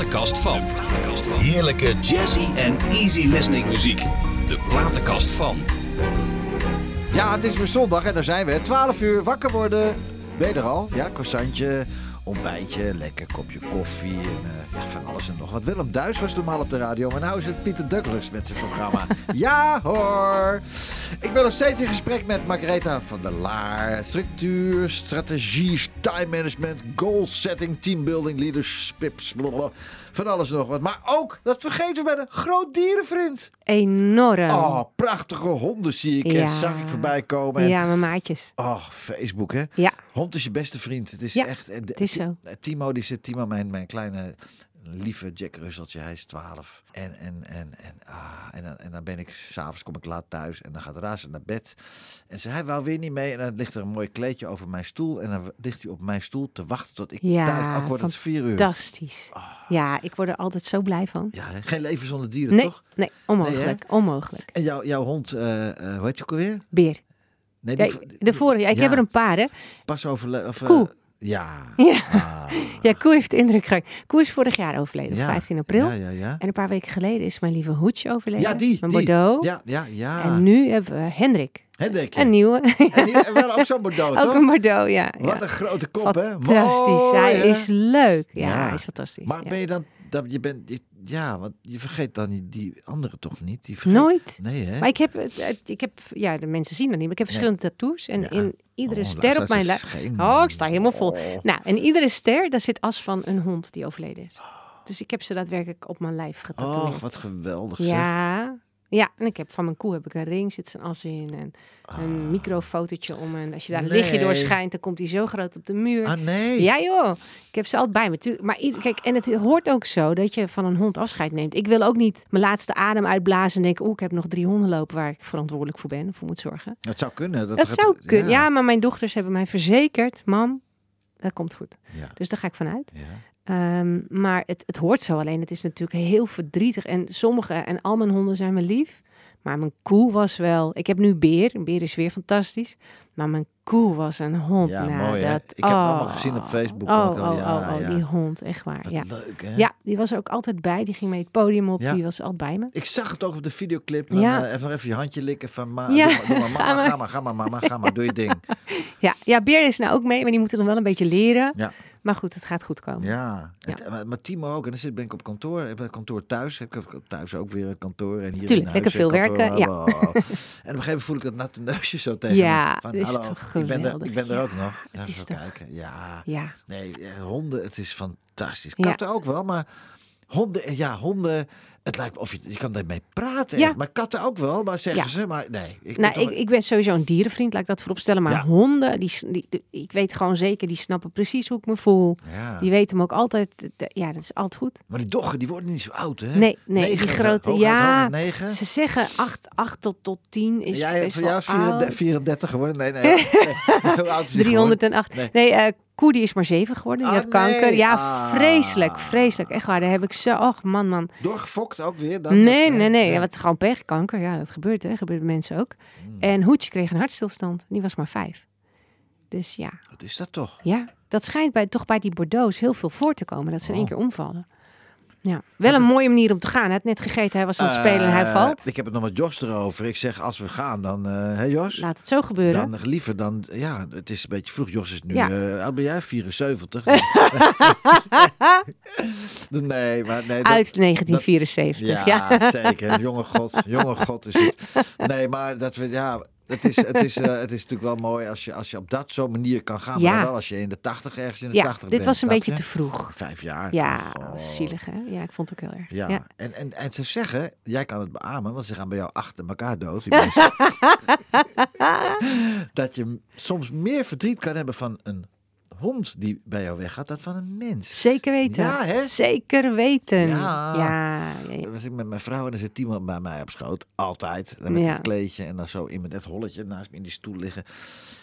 platenkast van. Heerlijke jazzy en easy listening muziek. De platenkast van. Ja, het is weer zondag en daar zijn we. 12 uur wakker worden. Ben je er al? Ja, croissantje, ontbijtje, lekker kopje koffie en eh, ja, van alles en nog wat. Willem Duis was normaal op de radio, maar nu is het Pieter Douglas met zijn programma. ja hoor! Ik ben nog steeds in gesprek met Margaretha van der Laar. Structuur, strategie, time management, goal setting, teambuilding, leadership, blablabla. Van alles nog wat. Maar ook, dat vergeten we bij de groot dierenvriend. Enorm. Oh, prachtige honden zie ik en zag ik voorbij komen. En, ja, mijn maatjes. Oh, Facebook hè. Ja, Hond is je beste vriend. Het is Ja, echt. de- het is zo. Ti- Timo, die zit, Timo, mijn, mijn kleine lieve Jack Russeltje, hij is 12. En, en, en, en, ah, en, dan, en dan ben ik, s'avonds kom ik laat thuis en dan gaat Razen naar bed. En ze, hij wou weer niet mee en dan ligt er een mooi kleedje over mijn stoel. En dan ligt hij op mijn stoel te wachten tot ik Ja, thuis, ook wordt het vier uur. fantastisch. Ja, ik word er altijd zo blij van. Ja, hè? geen leven zonder dieren, Nee, toch? nee, onmogelijk. onmogelijk. En jouw jouw hond, eh eh hoe heet je ook alweer? Beer. Nee, Ja, de vorige, ja, ik ja. heb er een paar, hè. Pas overleden. Of, eh, Koe. Ja. Ja. Ah. Ja, Koe heeft indruk gemaakt. Koe is vorig jaar overleden, op Ja. 15 april. Ja, ja, ja. En een paar weken geleden is mijn lieve Hoedje overleden. Ja, die. Mijn die. Bordeaux. Ja, ja, ja. En nu hebben we Hendrik. Hendrik. Een nieuwe. En die wel ook zo'n Bordeaux, Ook toch? een Bordeaux, ja. Wat een grote kop, hè? Fantastisch. Hij is leuk. Ja, hij is fantastisch. Maar ben je dan... Dat, je bent, je- ja, want je vergeet dan die, die andere toch niet? Die vergeet- Nooit. Nee, hè? Maar ik heb, ik heb, ja, de mensen zien dat niet, maar ik heb verschillende tattoos. En Ja. in iedere Oh, ster op mijn lijf. Oh, ik sta helemaal vol. Oh. Nou, en iedere ster, daar zit as van een hond die overleden is. Dus ik heb ze daadwerkelijk op mijn lijf getatoeëerd. Oh, wat geweldig zeg. Ja. Ja, en ik heb van mijn koe heb ik een ring, zit zijn as in. En een Ah. microfotootje om. En als je daar een lichtje door schijnt, dan komt hij zo groot op de muur. Ah, nee. Ja joh, ik heb ze altijd bij me. Maar kijk, en het hoort ook zo dat je van een hond afscheid neemt. Ik wil ook niet mijn laatste adem uitblazen en denken... oeh, ik heb nog drie honden lopen waar ik verantwoordelijk voor ben, voor moet zorgen. Dat zou kunnen. Dat, Dat gaat- zou kunnen. Ja. maar mijn dochters hebben mij verzekerd, mam, dat komt goed. Ja. Dus daar ga ik vanuit. Ja. Ehm, maar het, het hoort zo alleen. Het is natuurlijk heel verdrietig. En sommige, en al mijn honden zijn me lief. Maar mijn koe was wel... Ik heb nu Beer. Beer is weer fantastisch. Maar mijn koe was een hond. Ja, nou, mooi, dat, Ik heb het allemaal oh. gezien op Facebook Oh, ook al. oh, Ja, oh, oh, ja. die hond. Echt waar. Wat Ja. leuk, hè? ja, die was er ook altijd bij. Die ging mee het podium op. Ja. Die was altijd bij me. Ik zag het ook op de videoclip. Dan, Ja. eh, even, even je handje likken van... Ma, Ja, doe maar, doe maar, ga mama, maar. ga maar, ga maar, mama, ga maar, doe je ding. Ja, ja, Beer is nou ook mee. Maar die moeten dan wel een beetje leren. Ja. Maar goed, het gaat goed komen. Ja, Ja. En- maar, maar Timo ook. En dan zit, ben ik op kantoor. Ik ben kantoor thuis. Ik heb thuis ook weer een kantoor. En hier Tuurlijk, in lekker veel een kantoor. werken, oh. En op een gegeven moment voel ik dat natte neusje zo tegen Ja. Van, is hallo, toch ik ben er, geweldig. ik ben er Ja, ook nog. het Even is zo toch- kijken. Ja, Ja. nee, eh, honden, het is fantastisch. Katten ook wel, maar honden, ja, honden... Het lijkt of je, je kan ermee praten. Ja. Maar katten ook wel, maar zeggen Ja. ze. Maar nee. Ik ben Nou, toch- ik, ik ben sowieso een dierenvriend, laat ik dat vooropstellen. Maar Ja. honden, die, die, die- ik weet gewoon zeker, die snappen precies hoe ik me voel. Die weten me ook altijd, ja, dat is altijd goed. Maar die doggen, die worden niet zo oud, hè? Nee, nee, Negen, die grote, ja. Negen. Ze zeggen 8, 8 tot, tot 10 is Jij, best voor jou is 34, oud. 34 geworden? Nee, nee. nee. Hoe oud is die 308. Nee. Nee, Koe die is maar 7 geworden. Die Ah, had kanker. nee. Ja, Ah. vreselijk, vreselijk. Echt waar, daar heb ik zo... Och, man, man. Doorgefokt ook weer? Dan? Nee, nee, nee. Ja. Wat gewoon pechkanker. Ja, dat gebeurt, hè. Gebeurt bij mensen ook. Hmm. En Hoedje kreeg een hartstilstand. Die was maar 5. Dus ja, Wat is dat toch? Ja, dat schijnt bij, toch bij die Bordeaux heel veel voor te komen. Dat ze in één Oh. keer omvallen. Ja, wel een mooie manier om te gaan. Hij had net gegeten, hij was aan het spelen en hij Eh, valt. Ik heb het nog met Jos erover. Ik zeg, als we gaan, dan... eh hè Jos? Laat het zo gebeuren. Dan liever dan... Ja, het is een beetje vroeg. Jos is nu... Ja. eh, ben jij? 74? nee, maar... Nee, Uit 1974, ja. Ja, zeker. Jonge god, jonge god is het. Nee, maar dat we, ja, het is, het is, eh, het is natuurlijk wel mooi als je, als je op dat zo'n manier kan gaan. Ja. Maar wel als je in de tachtig ergens in de Ja, tachtig dit bent. was een beetje je? te vroeg. Vijf jaar. Ja, Oh. zielig hè? Ja, ik vond het ook heel erg. Ja, Ja. En, en, en ze zeggen, jij kan het beamen, want ze gaan bij jou achter elkaar dood. dat je soms meer verdriet kan hebben van een hond die bij jou weggaat dan van een mens. Zeker weten. Ja, hè? Zeker weten. Ja. Ja, was ik met mijn vrouw en dan zit iemand bij mij op schoot. Altijd. Dan met een kleedje en dan zo in met dat holletje naast me in die stoel liggen.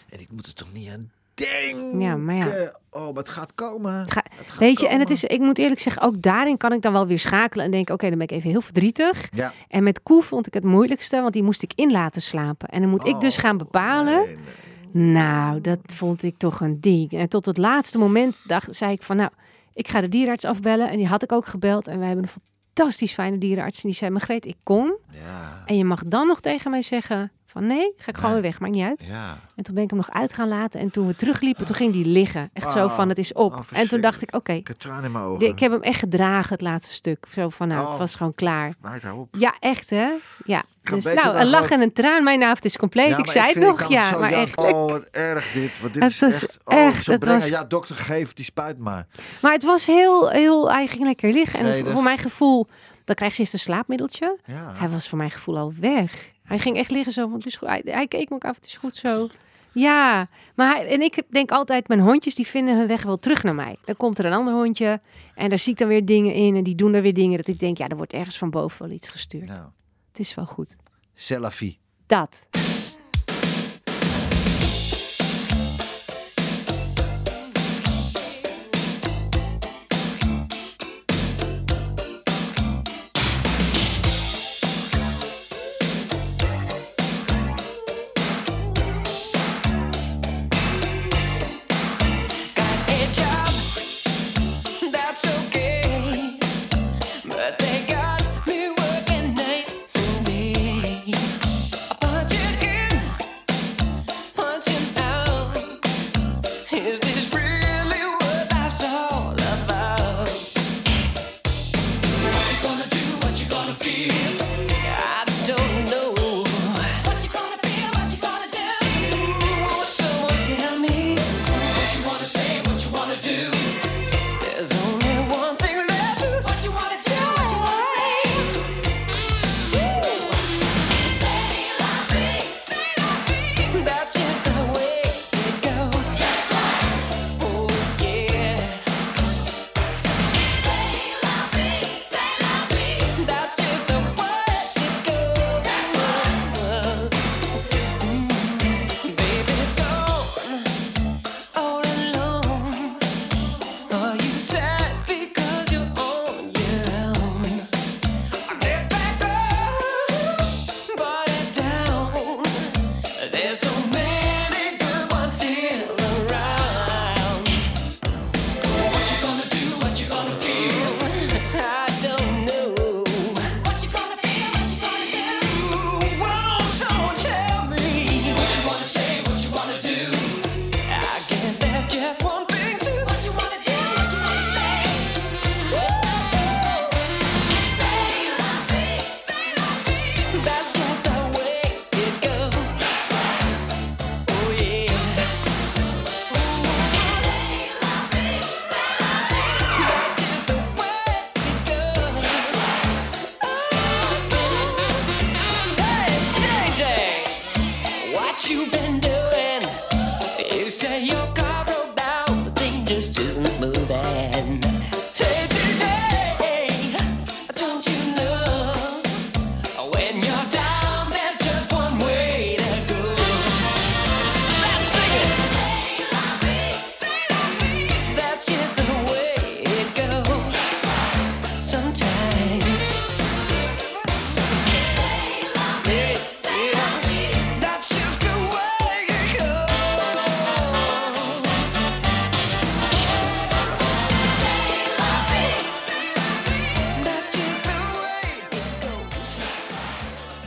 En ik moet er toch niet aan denken. Ja, maar ja. Oh, maar het gaat komen. Het ga- Het gaat Weet je, en het is, ik moet eerlijk zeggen, ook daarin kan ik dan wel weer schakelen en denken, oké, dan ben ik even heel verdrietig. Ja. En met Koe vond ik het moeilijkste, want die moest ik in laten slapen. En dan moet ik dus Oh, gaan bepalen. nee, nee. Nou, dat vond ik toch een ding. En tot het laatste moment dacht, zei ik van, nou, Ik ga de dierenarts afbellen. En die had ik ook gebeld. En wij hebben een fantastisch fijne dierenarts. En die zei, Margreet, ik kom. Ja. En je mag dan nog tegen mij zeggen van nee, ga ik gewoon Nee. weer weg, maakt niet uit. Ja. En toen ben ik hem nog uit gaan laten. En toen we terugliepen, toen ging die liggen. Echt zo Oh. van, het is op. Oh, en toen dacht ik, oké, Ik heb tranen in mijn ogen. ik heb hem echt gedragen, het laatste stuk. Zo van, nou, het Oh. was gewoon klaar. Meid, hou op. Ja, echt hè? Ja. Dus nou, een lach en een traan. Mijn avond is compleet. Ja, ik zei het vind- nog, ja. Maar echt. Oh, wat erg dit. Want dit Het is was echt... Oh, echt, zo het brengen. was- Ja, dokter, geef die spuit maar. Maar het was heel, heel, hij ging lekker liggen. En voor mijn gevoel, dan krijg je eerst een slaapmiddeltje. Ja. Hij was voor mijn gevoel al weg. Hij ging echt liggen zo van, het is goed. Hij, hij keek me ook af, het is goed zo. Ja, maar hij, en ik denk altijd, mijn hondjes die vinden hun weg wel terug naar mij. Dan komt er een ander hondje en daar zie ik dan weer dingen in en die doen er weer dingen dat ik denk, ja, er wordt ergens van boven wel iets gestuurd. Nou, Het is wel goed. vie. Dat.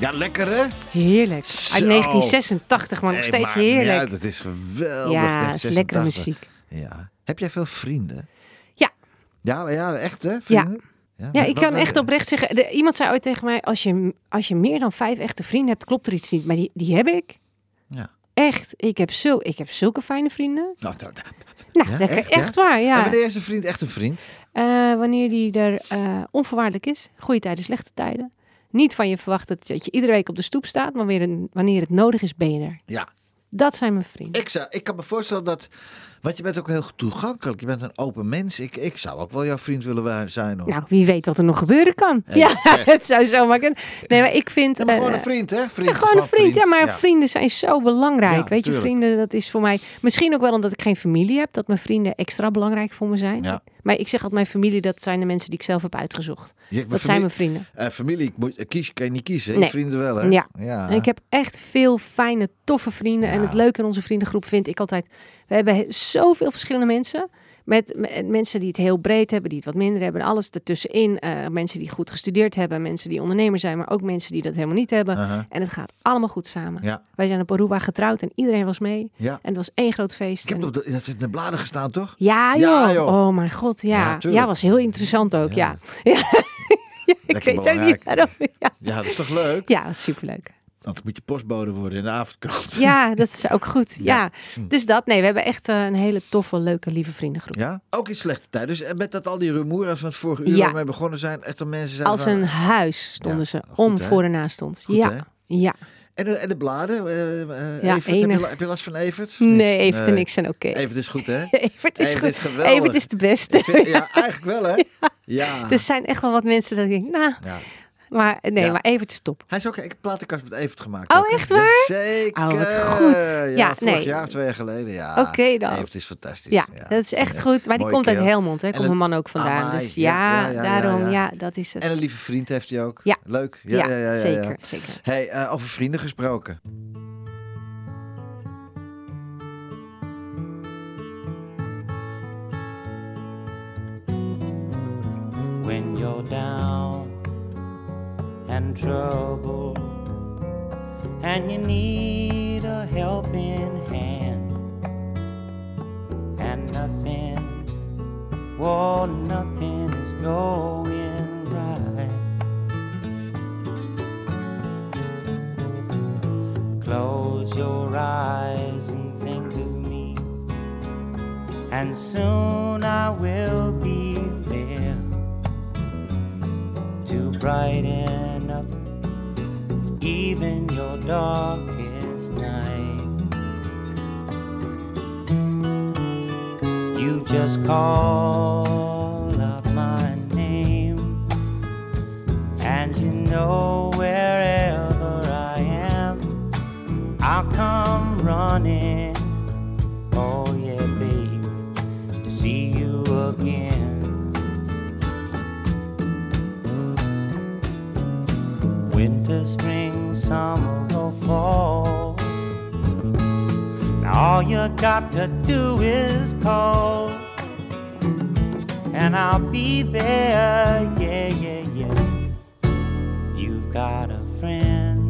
Ja, lekker hè? Heerlijk. Zo. Uit 1986, maar nog steeds heerlijk. uit, Het is geweldig. ja, het is lekkere 86. muziek. Ja. Heb jij veel vrienden? Ja. Ja, ja echt hè? Vrienden? Ja, Ja, ik kan echt oprecht zeggen. de- iemand zei ooit tegen mij: als je, als je meer dan vijf echte vrienden hebt, klopt er iets niet. Maar die, die heb ik. Ja. Echt. Ik heb, zo, ik heb zulke fijne vrienden. Nou, nou, Nou, Ja, dat- echt, echt, ja? waar, En ja. wanneer is een vriend echt een vriend? Eh, wanneer die er eh, onvoorwaardelijk is. Goede tijden, slechte tijden. Niet van je verwacht dat, dat je iedere week op de stoep staat, maar weer een, wanneer het nodig is, ben je er. Ja. Dat zijn mijn vrienden. Ik, zou, ik kan me voorstellen dat... Want je bent ook heel toegankelijk. Je bent een open mens. Ik, ik zou ook wel jouw vriend willen zijn. Hoor. Nou, wie weet wat er nog gebeuren kan. Ja, het zou zomaar kunnen. Nee, maar ik vind... Ja, maar gewoon eh, een vriend, hè? Vriend, Ja, gewoon een vriend. Ja, maar Ja. vrienden zijn zo belangrijk. Weet je, vrienden, dat is voor mij... Misschien ook wel omdat ik geen familie heb, dat mijn vrienden extra belangrijk voor me zijn. Ja. Maar ik zeg altijd, mijn familie, dat zijn de mensen die ik zelf heb uitgezocht. Dat familie- zijn mijn vrienden. eh, familie moet, eh, kies, kan je niet kiezen. Nee. Vrienden wel, hè? Ja. ja. En ik heb echt veel fijne, toffe vrienden. En het leuke in onze vriendengroep vind ik altijd... We hebben he- zoveel verschillende mensen. Met, met mensen die het heel breed hebben, die het wat minder hebben. Alles ertussenin. eh mensen die goed gestudeerd hebben. Mensen die ondernemer zijn, maar ook mensen die dat helemaal niet hebben. En het gaat allemaal goed samen. Ja, Wij zijn op Aruba getrouwd en iedereen was mee. ja. En het was één groot feest. Ik heb En- op de, dat zit in de bladen gestaan, toch? Ja joh. Ja, joh. Oh mijn god, Ja, ja. Was heel interessant ook, ja. ja. ik weet ook niet waarom. Ja, Ja, dat is toch leuk? ja superleuk. Want moet je postbode worden in de avondkrant. Ja, dat is ook goed. Ja. Ja. Hm. Dus dat, nee, we hebben echt eh, een hele toffe, leuke, lieve vriendengroep. Ja, ook in slechte tijd. Dus eh, met dat al die rumoer van het vorige uur Ja. we begonnen zijn, echt de mensen zijn Als van- een huis stonden Ja, ze goed, om hè? voor en naast ons. Goed, ja. hè? ja. En de, en de bladen? eh, Ja, Evert, heb, je, heb je last van Evert? Nee, even te niks en oké. Evert is goed, hè? Evert is Evert goed. is. Evert is de beste. Vind- ja, eigenlijk wel, hè? Ja. Dus zijn echt wel wat mensen dat ik denk, nou, ja. Maar nee, Ja. maar Evert is top. Hij is ook, ik heb een platenkast met Evert gemaakt. Oh, ook, echt waar? Zeker. Oh, wat goed. Ja, Ja, vorig nee. jaar of twee jaar geleden, ja. Oké dan. Evert is fantastisch. Ja, dat is echt Ja. goed. Maar die komt uit. Helmond, hè? Komt mijn man ook vandaan. Amai, Dus ja, ja, ja, ja, ja, daarom, ja. ja, dat is het. En een lieve vriend heeft hij ook. Ja. Leuk. ja, Ja, ja, ja, ja, ja. zeker, zeker. Hey, eh, over vrienden gesproken. when you're down and trouble, and you need a helping hand. And nothing well nothing is going right. Close your eyes and think of me. And soon I will be brighten up even your darkest night. You just call out my name, and you know wherever I am, I'll come running. Winter, spring, summer, or fall. Now all you got to do is call, and I'll be there. Yeah, yeah, yeah. You've got a friend.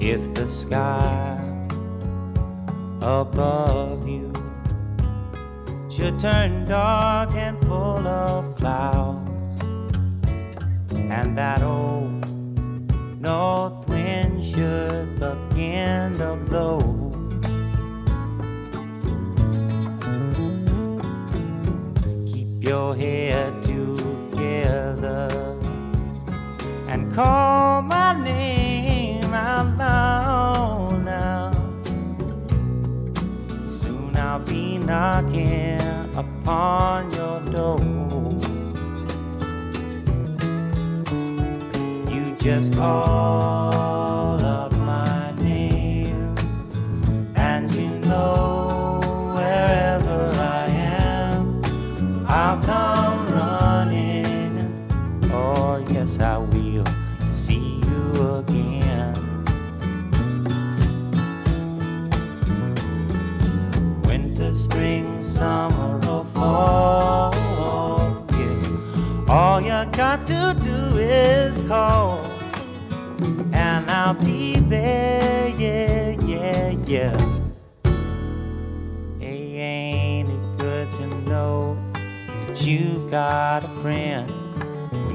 If the sky above should turn dark and full of clouds, and that old north wind should begin to blow. Keep your head together and call my name out loud now. Soon I'll be knocking upon your door. You just call yeah. Hey, ain't it good to know that you've got a friend?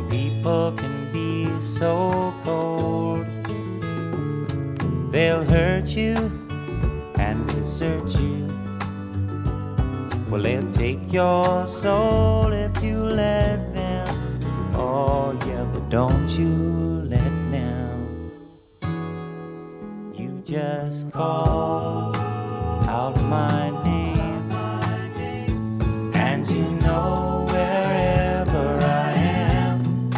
People can be so cold, they'll hurt you and desert you. Well, they'll take your soul if you let them. Oh, yeah, but don't you just call out my name, and you know wherever I am,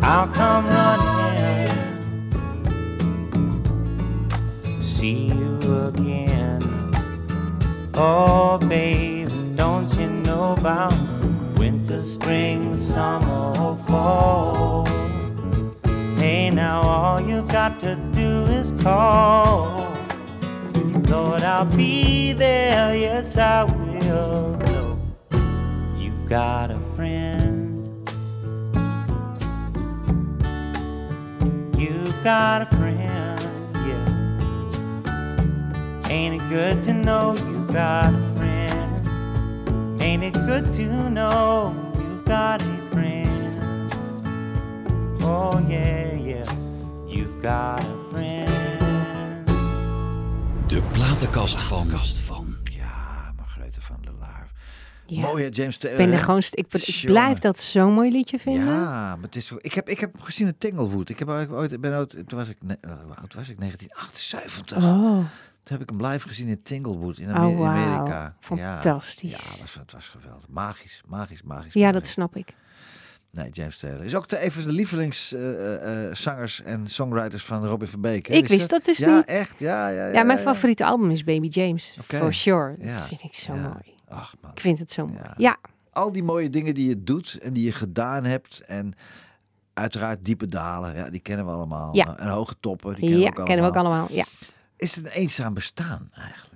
I'll come running to see you again. Oh, baby, don't you know about winter, spring, summer, fall? Now all you've got to do is call. Lord, I'll be there, yes, I will. You've got a friend. You've got a friend, yeah. Ain't it good to know you've got a friend? Ain't it good to know you've got a friend? Oh, yeah, got a friend. De platenkast van. Ja, Margrethe van der Laar. Ja. Mooi hè, James Taylor. Ik ben er gewoon, ik, blijf dat zo'n mooi liedje vinden. Ja, maar het is zo. Ik heb, ik heb gezien in Tanglewood. Ik heb ooit, ik ben ooit, toen was ik, eh, hoe oud was ik? 1978. Oh, Toen heb ik hem live gezien in Tanglewood in, oh Amer- in wauw. Amerika. Fantastisch. Ja, ja was, het was geweldig. Magisch, magisch, magisch. Ja, dat snap ik. Nee, James Taylor. Is ook de, even de lievelingszangers en songwriters van Robin van Beek. hè? Ik Wist je dat dus ja, niet. echt. Ja, ja, ja. Ja, mijn ja. favoriete album is Baby James. For sure. Ja. Dat vind ik zo Ja. mooi. Ach man. Ik vind het zo mooi. Ja. Al die mooie dingen die je doet en die je gedaan hebt. En uiteraard diepe dalen. Ja, die kennen we allemaal. Ja. En hoge toppen. Die kennen we ook allemaal. kennen we ook allemaal. Ja. Is het een eenzaam bestaan eigenlijk?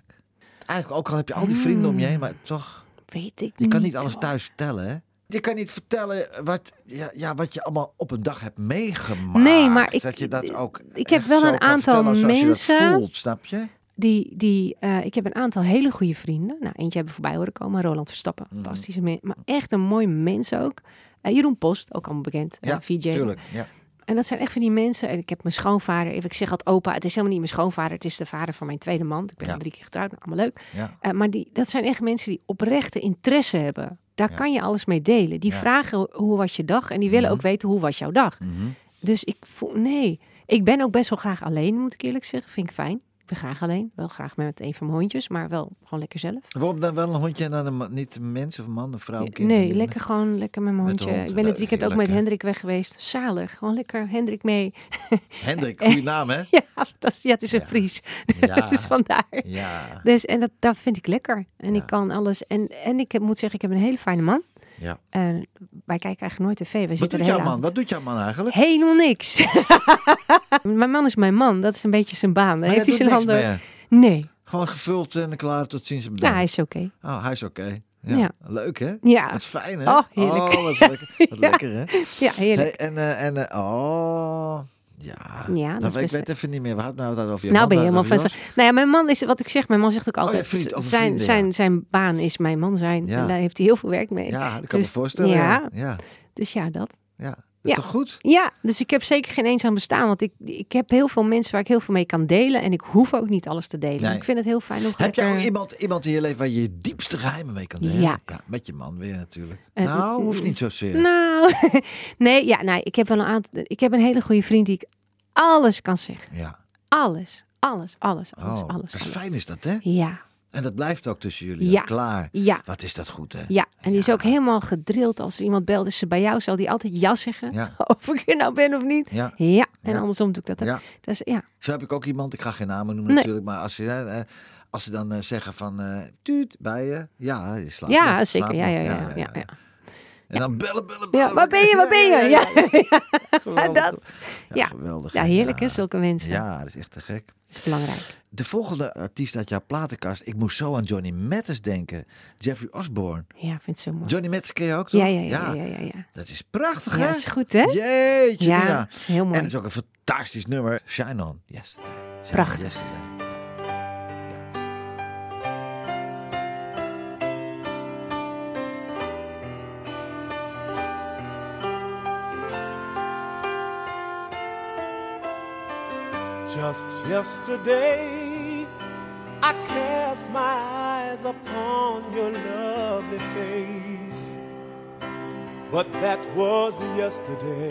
Eigenlijk ook al heb je al die vrienden om je heen. Maar toch, Weet ik je kan niet niet alles hoor. thuis vertellen hè? Je kan niet vertellen wat, ja, ja, wat je allemaal op een dag hebt meegemaakt. Nee, maar ik- dat je dat ook ik heb wel een aantal je mensen- voelt, snap je? Die, die, eh, ik heb een aantal hele goede vrienden. Nou, eentje hebben we voorbij horen komen. Roland Verstappen. Mhm. Fantastische mens. Maar echt een mooi mens ook. Eh, Jeroen Post, ook allemaal bekend. eh, Ja, VJ. tuurlijk. Ja. En dat zijn echt van die mensen. En ik heb mijn schoonvader. Ik zeg altijd opa. Het is helemaal niet mijn schoonvader. Het is de vader van mijn tweede man. Ik ben Ja. al drie keer getrouwd. Nou, allemaal leuk. Ja. Eh, maar die, dat zijn echt mensen die oprechte interesse hebben. Daar Ja. kan je alles mee delen. Die vragen hoe was je dag. En die willen Mhm. ook weten hoe was jouw dag. Mhm. Dus ik voel, nee. Ik ben ook best wel graag alleen, moet ik eerlijk zeggen. Vind ik fijn. Ik ben graag alleen. Wel graag met een van mijn hondjes, maar wel gewoon lekker zelf. Waarom dan wel een hondje en dan een, niet een mens of een man, een vrouw, een kind? nee, lekker gewoon lekker met mijn Met hondje. hond. Ik ben het Nou, weekend ook met? Hendrik weg geweest. Zalig. Gewoon lekker Hendrik mee. Hendrik, goede naam hè? Ja, dat is, ja het is een Ja. Fries. Ja. dus vandaar. Ja. Dus, en dat, dat vind ik lekker. En Ja. ik kan alles. En, en ik moet zeggen, ik heb een hele fijne man. Ja. En wij kijken eigenlijk nooit tv. We Wat zitten doet jouw man? avond- Wat doet jouw man eigenlijk? Helemaal niks. mijn man is mijn man. Dat is een beetje zijn baan. Heeft hij zijn handen. meer. Nee. Gewoon gevuld en klaar tot ziens en Nou, hij is oké. Oh, hij is oké. Ja. Ja. Leuk hè? Ja. Dat is fijn hè? Oh, heerlijk. Oh, wat lekker, wat Ja. lekker hè? Ja, heerlijk. Hey, en, eh, en eh, oh, ja. Ja, dat Nou, is ik weet even niet meer. We hadden nou het over je nou man, ben je waar helemaal van. Nou ja, mijn man is, wat ik zeg, mijn man zegt ook ja, altijd, vriend, zijn, zijn, zijn baan is mijn man zijn. Ja. En daar heeft hij heel veel werk mee. Ja, dat kan Dus- me voorstellen. ja. Ja. Ja. Dus ja, dat. ja. Is Ja. toch goed? Ja, dus ik heb zeker geen eenzaam bestaan. Want ik, ik heb heel veel mensen waar ik heel veel mee kan delen. En ik hoef ook niet alles te delen. Nee. Ik vind het heel fijn om Heb jij ook iemand, iemand in je leven waar je je diepste geheimen mee kan delen? Ja. Met je man weer natuurlijk. Eh, nou, hoeft mm, niet zozeer. Nou, nee, ja, nee, ik heb wel een aantal. Ik heb een hele goede vriend die ik alles kan zeggen. Ja. Alles, alles, alles, alles, Oh, alles. dat is alles. fijn is dat hè? Ja, En dat blijft ook tussen jullie. Ja. Klaar. ja, Wat is dat goed hè? ja. En die is ook helemaal gedrild als er iemand belt. Is ze bij jou, zal die altijd ja zeggen. Ja. Of ik er nou ben of niet. Ja. Ja, en andersom doe ik dat. ook. Ja. Dus ja, Zo heb ik ook iemand, ik ga geen namen noemen Nee. natuurlijk, maar als ze, eh, als ze dan eh, zeggen van, eh tuut, bij je, ja, je slaapt ja nog, zeker. slaapt ja, ja, ja, ja. En dan bellen, bellen, bellen. Ja, waar ben je, waar ben je? Ja, Geweldig. dat. Ja, Ja. geweldig. Ja, heerlijk hè, Ja. zulke mensen. Ja, dat is echt te gek. Dat is belangrijk. De volgende artiest uit jouw platenkast, ik moest zo aan Johnny Mathis denken. Jeffrey Osborne. Ja, ik vind het zo mooi. Johnny Mathis ken je ook, toch? Ja, ja, ja, ja, ja, ja. Dat is prachtig, Ja, hè? dat is goed hè? Jeetje, Ja, het is heel En mooi. het is ook een fantastisch nummer. Shine On. Yesterday. Shine Prachtig. Yesterday. Just yesterday, I cast my eyes upon your lovely face. But that was yesterday.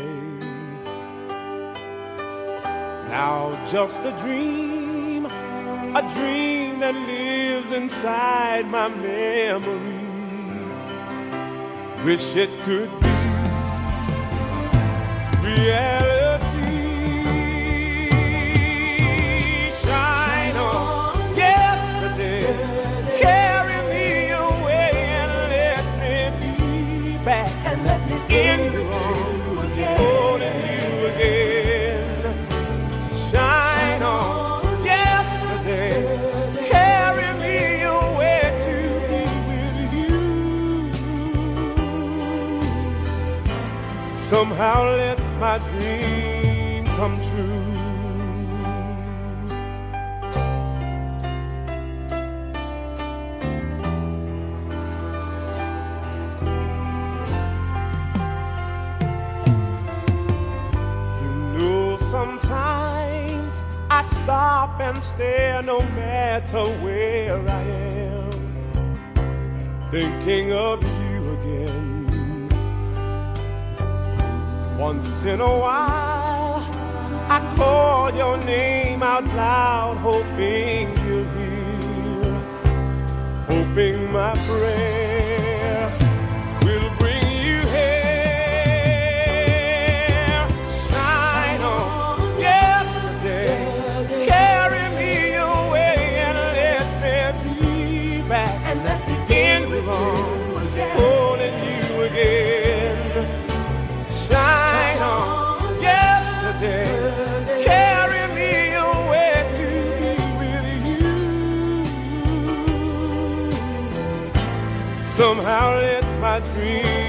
Now, just a dream, a dream that lives inside my memory. Wish it could be reality. Somehow let my dream come true. You know, sometimes I stop and stare no matter where I am, thinking of Once in a while, I call your name out loud, hoping you'll hear, hoping my prayer Somehow let my dream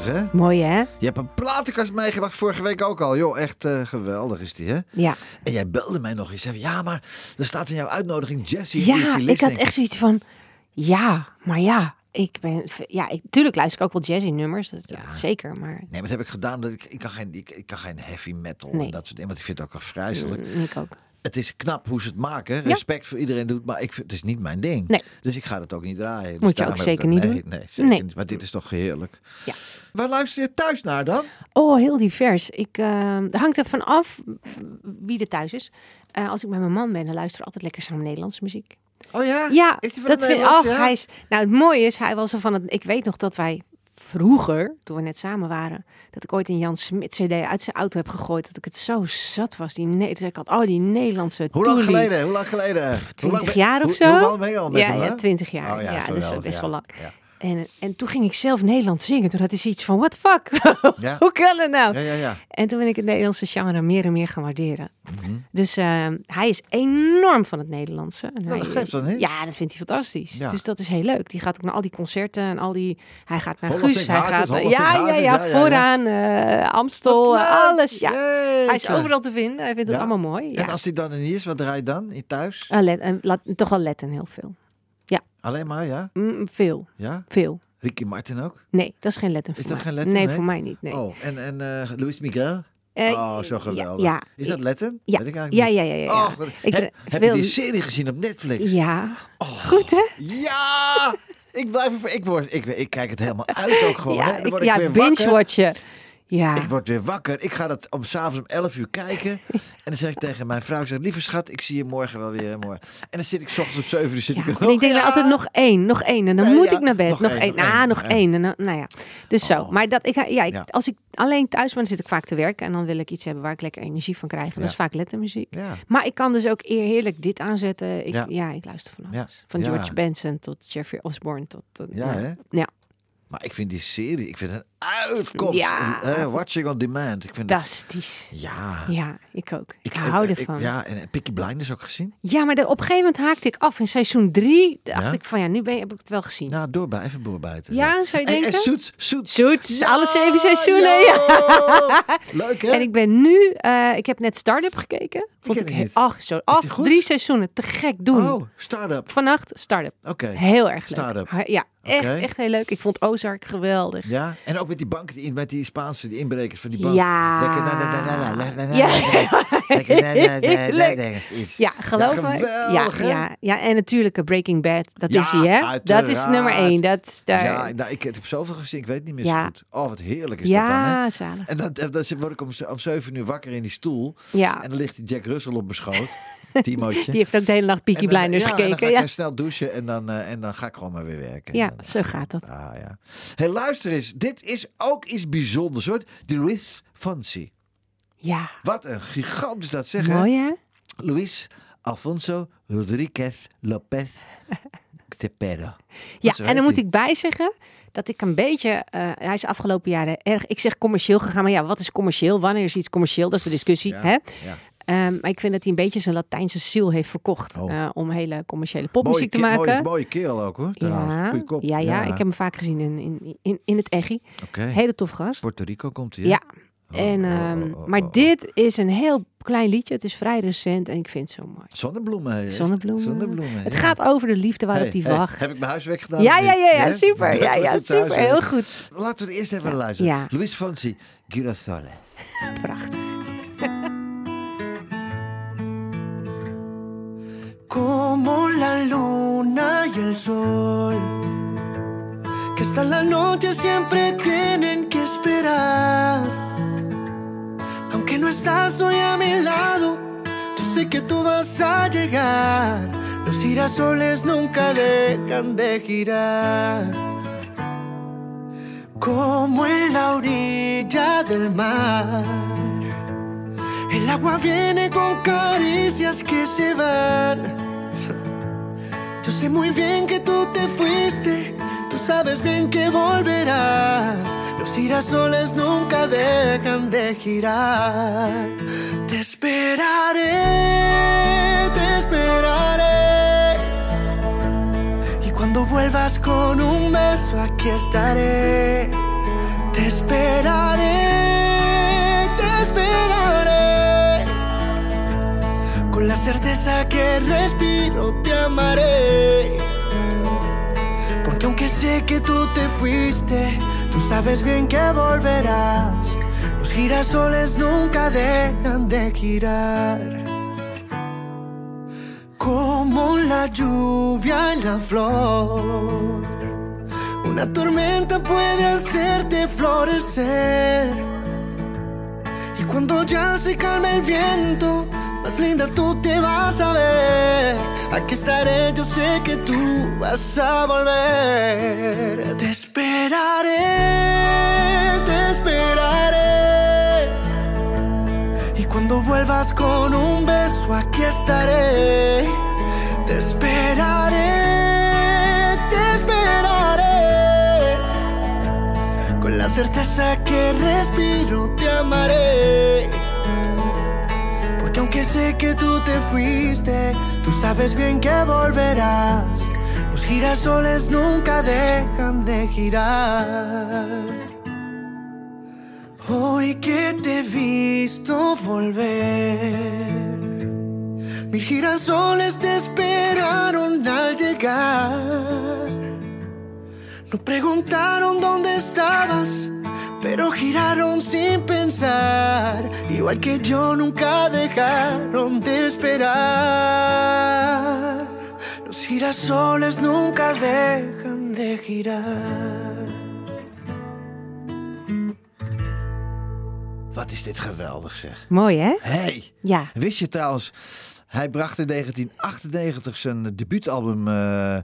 prachtig hè? Mooi hè? Je hebt een platenkast meegebracht vorige week ook al. Joh, echt eh, geweldig is die hè? Ja. En jij belde mij nog eens. Zei, van, ja, maar er staat in jouw uitnodiging Jessie. Ja, ik had echt zoiets van, ja, maar ja, ik ben, ja, ik, tuurlijk luister ik ook wel jazzy nummers, dat, dat zeker, maar Nee, maar dat heb ik gedaan. Dat ik, ik, kan geen, ik, ik kan geen heavy metal en dat soort dingen. Want ik vind het ook wel vreselijk. mm, ik ook. Het is knap hoe ze het maken. Respect voor iedereen doet. Maar ik vind, het is niet mijn ding. Nee. Dus ik ga het ook niet draaien. Dus Moet je daarom ook zeker niet nee, doen. Nee, zeker Nee. niet. Maar dit is toch heerlijk. Ja. Waar luister je thuis naar dan? Oh, heel divers. Ik, eh, hangt er van af wie er thuis is. Eh, als ik bij mijn man ben, dan luister ik altijd lekker samen Nederlandse muziek. Oh ja? Ja, Is die van dat vind ik. Ja? hij is. Nou, het mooie is, hij was er van het. Ik weet nog dat wij vroeger, toen we net samen waren, dat ik ooit een Jan Smit CD uit zijn auto heb gegooid. Dat ik het zo zat was. Die, ne- dus ik had, oh, die Nederlandse. Hoe lang toelie. geleden? Hoe lang geleden? Hoe lang 20 ben- jaar of zo. Hoe lang ben je al met ja, hem? ja? 20 jaar. Oh ja, dat is best wel lang. Ja. En, en toen ging ik zelf Nederlands zingen. Toen had hij zoiets van, what the fuck? Ja. Hoe kan het nou? Ja, ja, ja. En toen ben ik het Nederlandse genre meer en meer gaan waarderen. Mhm. Dus eh, hij is enorm van het Nederlandse. En Nou, hij, dat geeft dan niet. Ja, dat vindt hij fantastisch. Ja. Dus dat is heel leuk. Die gaat ook naar al die concerten en al die... Hij gaat naar Guus, hij gaat... naar- Ja, ja, Hazes, ja, ja, ja, ja. vooraan, eh, Amstel, eh, alles. Ja. Hij is overal te vinden. Hij vindt het allemaal mooi. Ja. En als die dan er niet is, wat draai je dan? In thuis? Ah, let, en laat, toch wel letten heel veel. Alleen maar, ja? Mm, veel, Ja? veel. Ricky Martin ook? Nee, dat is geen letten Is dat mij. geen letten? Nee, Nee? voor mij niet. Nee. Oh, en, en eh Luis Miguel? Eh, oh, zo geweldig. Ja, Is dat Letten? Ja. Weet ik Ja, eigenlijk ja, ja, ja. ja. Oh, Ik heb, heb wil- je die serie gezien op Netflix? Ja, Oh, goed hè? Ja! ik blijf ervoor. Ik, word, ik, ik kijk het helemaal uit ook gewoon. hè. ja, Dan ik, word ik ja binge-watchen. Ja. Ik word weer wakker. Ik ga dat om s'avonds om 11 uur kijken. en dan zeg ik tegen mijn vrouw, ik zeg, lieve schat, ik zie je morgen wel weer. Morgen. En dan zit ik 's ochtends op 7 uur. Zit Ja, ik en ik denk nog, dan altijd nog één, nog één. En dan Nee, moet ja, ik naar bed. nog Nog, één, één. nog Ah, één, nog nog één. En dan, nou ja. Dus zo. Oh. Maar dat, ik, ja, ik, Ja. als ik alleen thuis ben, zit ik vaak te werken. En dan wil ik iets hebben waar ik lekker energie van krijg. En dat is Ja. vaak lettermuziek. Ja. Maar ik kan dus ook eer heerlijk dit aanzetten. Ik, Ja. ja. ik luister van Ja. alles. Van Ja. George Benson tot Jeffrey Osborne. Tot, eh, Ja, hè? Ja. Maar ik vind die serie, ik vind het uitkomst. Ja. Watching on demand. Ik vind dat... Fantastisch. Ja. Ja, ik ook. Ik, hou ik- ervan. ik- ja. ja, en Picky Blinders ook gezien? maar de, op een gegeven moment haakte ik af. In seizoen drie dacht Ja? ik van ja, nu ben, heb ik het wel gezien. Nou, doorbij, even doorbijten. Ja, zou je En- En, denken? Suits, Suits. Suits, Ja, alle zeven seizoenen. ja. Leuk, hè? En ik ben nu, eh, ik heb net Startup gekeken. Vond ik ik ach, zo, ach, drie seizoenen, te gek doen. Oh, start-up. Vannacht Startup. Oké. Heel erg leuk. Start-up. Ja, echt, echt heel leuk. Ik vond Ozark geweldig. Ja, en ook met die banken, die, met die Spaanse die inbrekers van die bank. Ja. Lekker, Ja. Geloof me. Ja, ja, ja, en natuurlijk eh, Breaking Bad. Dat Ja, is hij, hè? Dat is nummer één. Dat, daar... Ja, nou, ik heb zoveel gezien, ik weet niet meer zo Ja. goed. Oh, wat heerlijk is dat dan, hè? zalig. En dan, dan word ik om, om 7 uur wakker in die stoel. Ja, En dan ligt die Jack Russell op mijn schoot. Timootje. die heeft ook de hele nacht Peaky Blinders ja, En dan gekeken. ga ik Ja, snel douchen en dan, eh, en dan ga ik gewoon maar weer werken. ja zo gaat dat. Ah, ja. Hey, luister eens. Dit is ook iets bijzonders hoor. De Luis Fonsi. Ja, Wat een gigant is dat zeg. hè? mooi hè? Luis Alfonso Rodriguez Lopez Tepero. Ja, en dan moet ik bijzeggen dat ik een beetje... eh, hij is afgelopen jaren erg... Ik zeg commercieel gegaan, maar ja, wat is commercieel? Wanneer is iets commercieel? Dat is de discussie, Ja, hè? Ehm, maar ik vind dat hij een beetje zijn Latijnse ziel heeft verkocht... Oh. eh, om hele commerciële popmuziek te ke- maken. mooie, mooie kerel ook hoor. ja, kop. ja, ja, ik heb hem vaak gezien in, in, in, in het Eggy. Hele tof gast. Puerto Rico komt hij. Ja. Oh, En, oh, ehm, oh, maar dit is een heel klein liedje. Het is vrij recent en ik vind het zo mooi. Zonnebloemen. Zonnebloemen. Zonnebloemen. Het ja. gaat over de liefde waarop die hey, wacht. heb ik mijn huiswerk gedaan? ja, ja, ja, ja, super. Ja, ja, super. Heel goed. Laten we het eerst even luisteren. Ja. Luis Fonsi, Girasole. Prachtig. Como la luna y el sol, que hasta la noche siempre tienen que esperar. Aunque no estás hoy a mi lado, yo sé que tú vas a llegar. Los girasoles nunca dejan de girar. Como en la orilla del mar. El agua viene con caricias que se van. Yo sé muy bien que tú te fuiste, tú sabes bien que volverás. Los girasoles nunca dejan de girar. Te esperaré, te esperaré. Y cuando vuelvas con un beso, aquí estaré. Te esperaré, te esperaré. Con la certeza que respiro te amaré. Porque aunque sé que tú te fuiste, tú sabes bien que volverás. Los girasoles nunca dejan de girar. Como la lluvia en la flor. Una tormenta puede hacerte florecer. Y cuando ya se calme el viento, más linda tú te vas a ver. Aquí estaré, yo sé que tú vas a volver. Te esperaré, te esperaré. Y cuando vuelvas con un beso, aquí estaré. Te esperaré, te esperaré. Con la certeza que respiro te amaré. Aunque sé que tú te fuiste, tú sabes bien que volverás. Los girasoles nunca dejan de girar. Hoy que te he visto volver, mil girasoles te esperaron al llegar. No preguntaron dónde estabas, pero giraron sin pensar. Igual que yo nunca dejaron de esperar. Los girasoles nunca dejan de girar. Wat is dit geweldig zeg. Mooi, hè? Hey, Ja. wist je trouwens, hij bracht in 1998 zijn debuutalbum eh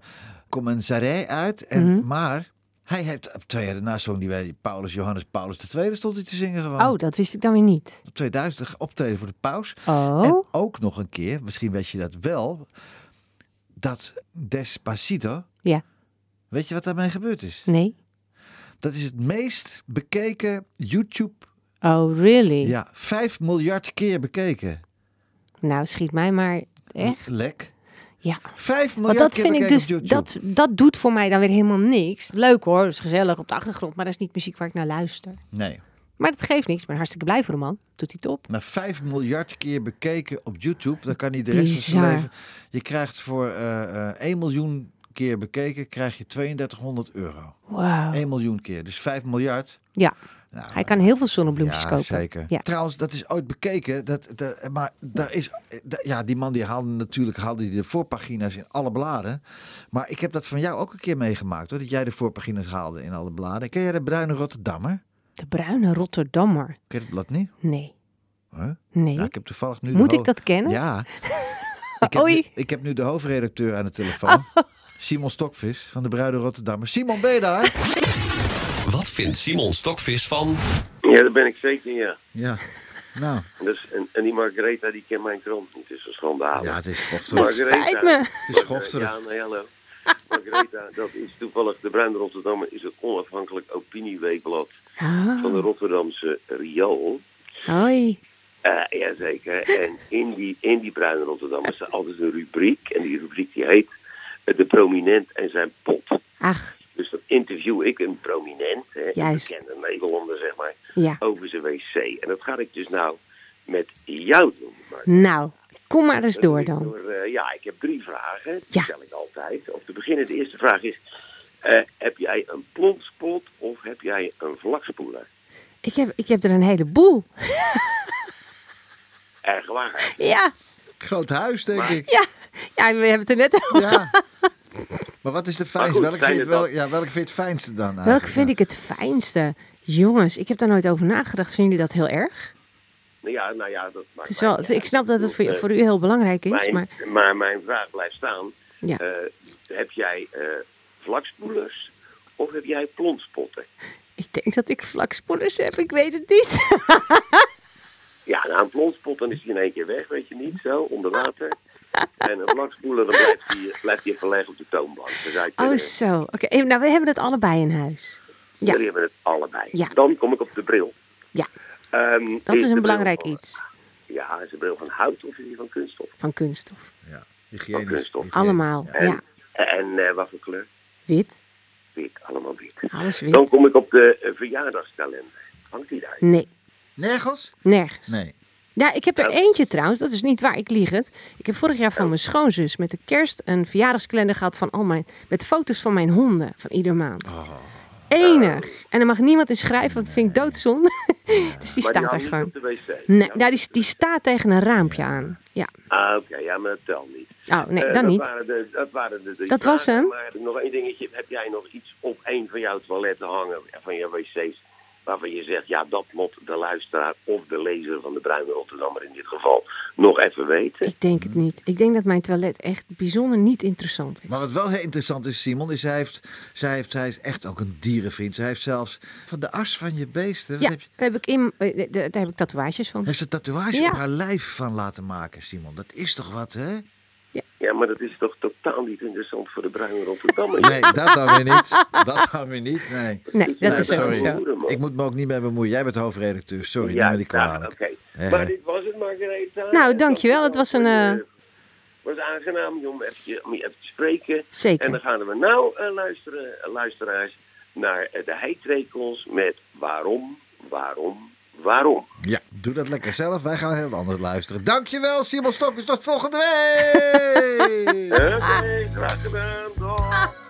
Commensarij uit. En, Mhm. Maar hij heeft op twee jaar daarna zong die bij Paulus Johannes Paulus II stond hij te zingen gewoon. Oh, dat wist ik dan weer niet. Op 2000 optreden voor de paus. Oh. En ook nog een keer, misschien weet je dat wel, dat Despacito, Ja. weet je wat daarmee gebeurd is? Nee. Dat is het meest bekeken YouTube. Oh, really? Ja, 5 miljard keer bekeken. Nou, schiet mij maar echt. Lek. Ja. 5 Want miljard dat keer vind ik dus, op YouTube. dat, dat doet voor mij dan weer helemaal niks. Leuk hoor, dat is gezellig op de achtergrond, maar dat is niet muziek waar ik naar luister. Nee. Maar dat geeft niks, ik ben hartstikke blij voor de man. Doet hij top. Maar 5 miljard keer bekeken op YouTube, dan kan hij de rest van zijn leven. Je krijgt voor eh eh 1 miljoen keer bekeken, krijg je 3200 euro. Wauw. 1 miljoen keer, dus 5 miljard. Ja, Nou, hij kan heel veel zonnebloempjes ja, kopen. zeker. Ja. Trouwens, dat is ooit bekeken. Dat, dat, maar daar is, ja, die man die haalde natuurlijk haalde die de voorpagina's in alle bladen. Maar ik heb dat van jou ook een keer meegemaakt, hoor. Dat jij de voorpagina's haalde in alle bladen. Ken jij de Bruine Rotterdammer? De bruine Rotterdammer. Ken je het blad niet? Nee. Huh? Nee. Ik heb toevallig nu. Moet ik dat kennen? Ja. ik, heb nu, ik heb nu de hoofdredacteur aan de telefoon. Simon Stokvis van de Bruine Rotterdammer. Simon, ben je daar? Wat vindt Simon Stokvis van... Ja, dat ben ik zeker, ja. Ja. Nou, Dus, en, en die Margaretha, die kent mijn krant niet. Dus een schandaal. ja, het is schofterig. spijt me. Het is schofterig. Ja, nee, hallo. Margaretha, dat is toevallig, de Bruin Rotterdammer is het onafhankelijk opinieweekblad Ah, van de Rotterdamse Riool. hoi. Eh jazeker. En in die, in die Bruine Rotterdammer staat altijd een rubriek. En die rubriek die heet eh, De Prominent en zijn pot. Ach, Dus dan interview ik een prominent, hè, een bekende Nederlander zeg maar, ja. over zijn wc. En dat ga ik dus nou met jou doen. Maar Nou, kom maar eens dat door dan. door, eh, ja, ik heb drie vragen. Die Ja. stel ik altijd. Om te beginnen, de eerste vraag is... eh, heb jij een plonspot of heb jij een vlakspoeler? Ik heb, ik heb er een heleboel. Erg waar. Ja, Groot huis, denk ik. ja. Ja, we hebben het er net over. Ja. Maar wat is de fijnste? welke, vind je, het welk, ja, welke vind je het fijnste dan? Welke eigenlijk? vind ik het fijnste? Jongens, ik heb daar nooit over nagedacht. Vinden jullie dat heel erg? Nou ja, nou ja, dat maakt Het is mij wel, ik snap dat het voor, uit. voor u heel belangrijk is, Mijn, maar maar mijn vraag blijft staan. ja. Eh, heb jij eh, vlakspoelers of heb jij plonspotten? ik denk dat ik vlakspoelers heb. Ik weet het niet. Ja, nou, een plonspot dan is hij in één keer weg, weet je niet, zo, onder water. En een vlakspoeler, dan blijft hij, blijft hij op de toonbank. Dan je Oh, kunnen- zo. Oké, eh, nou, we hebben het allebei in huis. Ja, Jullie hebben het allebei. Ja. Dan kom ik op de bril. Ja. Ehm, dat is een belangrijk van- iets Ja, is de bril van hout of is die van kunststof? van kunststof. Ja, hygiënisch. Van kunststof. hygiënisch. Allemaal, Ja. En, ja. en eh, wat voor kleur? Wit, Wit, allemaal wit. alles Dan wit. kom ik op de eh, verjaardagskalender. Hangt die daar? Nee, Nergens? nergens. Nee. Ja, ik heb er eentje trouwens, dat is niet waar, ik lieg het. Ik heb vorig jaar van mijn schoonzus met de kerst een verjaardagskalender gehad van al mijn, met foto's van mijn honden van ieder maand. Oh. Enig. En er mag niemand in schrijven, want dat vind ik doodzonde. dus die maar staat daar gewoon. Nee, nou, die, die staat tegen een raampje aan. Ja. Ah, oké, ja, maar dat telt niet. Oh, nee, Eh, dan dat niet. Waren de, dat waren de Dat was hem. Maar nog één dingetje. Heb jij nog iets op een van jouw toiletten hangen, van jouw wc's, waarvan je zegt, ja, dat moet de luisteraar of de lezer van de Bruine Rotterdammer in dit geval nog even weten? Ik denk het niet. Ik denk dat mijn toilet echt bijzonder niet interessant is. Maar wat wel heel interessant is, Simon, is hij heeft, zij heeft, zij is echt ook een dierenvriend. Zij heeft zelfs van de as van je beesten, wat Ja, heb je, daar heb ik, in, eh, daar heb ik tatoeages van. heeft ze tatoeage Ja. op haar lijf van laten maken, Simon. Dat is toch wat, hè? Ja, maar dat is toch totaal niet interessant voor de Bruine Rotterdammer? Nee, dat dan weer niet. Dat dan weer niet, nee. Nee, dat Nee, is sorry. zo. Ik moet me ook niet meer bemoeien. Jij bent hoofdredacteur, sorry, ja, neem nou, kwalijk. oké. Maar dit was het, Margaretha. Nou, En dankjewel. Het was een, eh, was aangenaam om even, om even te spreken. En Zeker. dan gaan we nou eh, luisteren, luisteraars, naar eh, de heitrekels met waarom, waarom, waarom. Ja, doe dat lekker zelf. Wij gaan heel anders luisteren. Dankjewel, Simon Stokkers. Tot volgende week! Oké, graag gedaan.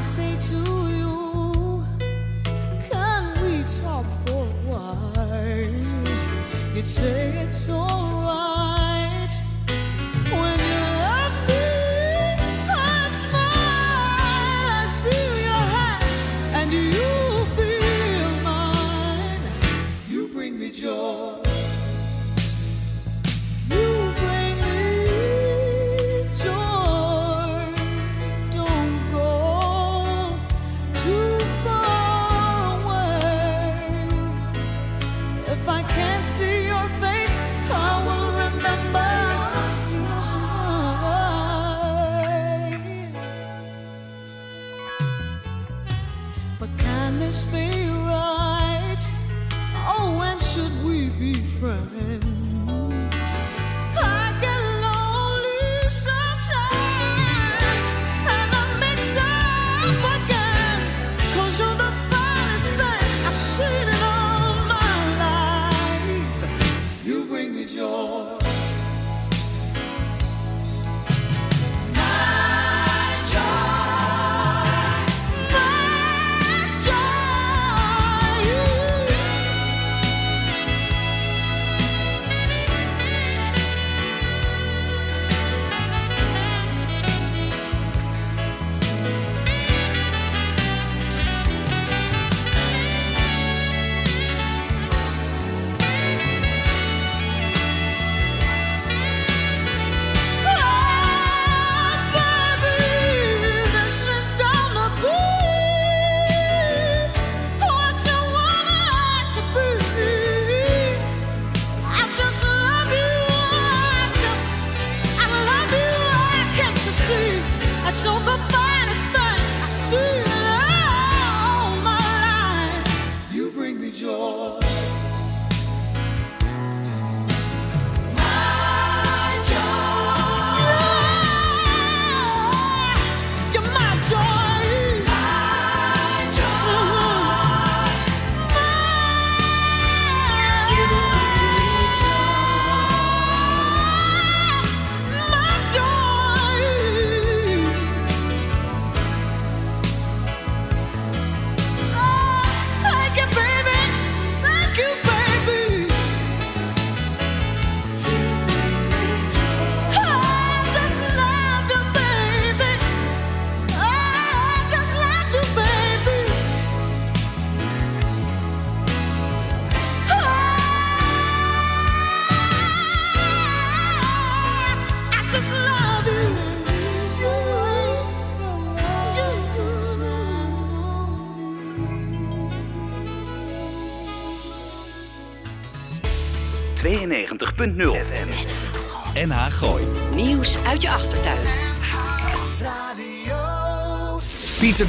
I'd say to you, Can we talk for a while? You'd say it's alright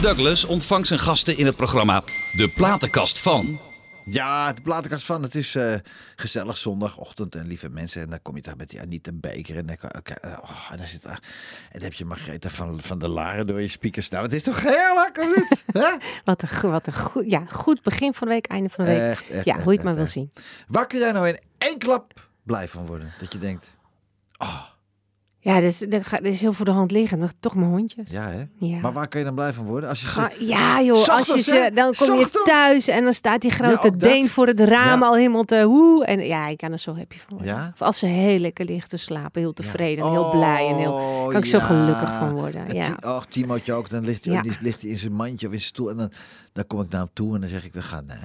Douglas ontvangt zijn gasten in het programma De Platenkast van. Ja, de platenkast van. Het is eh, gezellig zondagochtend en lieve mensen. En dan kom je daar met die Anita Beker. En dan, oké, eh, oh, en dan, zit daar, en dan heb je Margrethe van, van der Laren door je speakers. Nou, het is toch heerlijk, of niet? Hè? Wat een, wat een goed, ja, goed begin van de week, einde van de week. Echt, echt, ja, echt, hoe je het maar echt, wil echt. zien. Waar kun jij nou in één klap blij van worden? Dat je denkt, Ja, dus, er, is heel voor de hand liggen. Nog Toch mijn hondjes. ja hè? Ja. Maar waar kun je dan blij van worden? Als je ze... ja joh, als je ze, dan kom je thuis en dan staat die grote dat. deen voor het raam Ja. al helemaal te hoe. En ja, ik kan er zo happy van worden. Ja? Of als ze heel lekker ligt te slapen, heel tevreden en heel blij en heel... Oh, kan ik zo ja. gelukkig van worden, En ja. Och, Timootje ook. Dan ligt hij, Ja. die, ligt hij in zijn mandje of in zijn stoel. En dan, dan kom ik naar hem toe en dan zeg ik, we gaan... eh,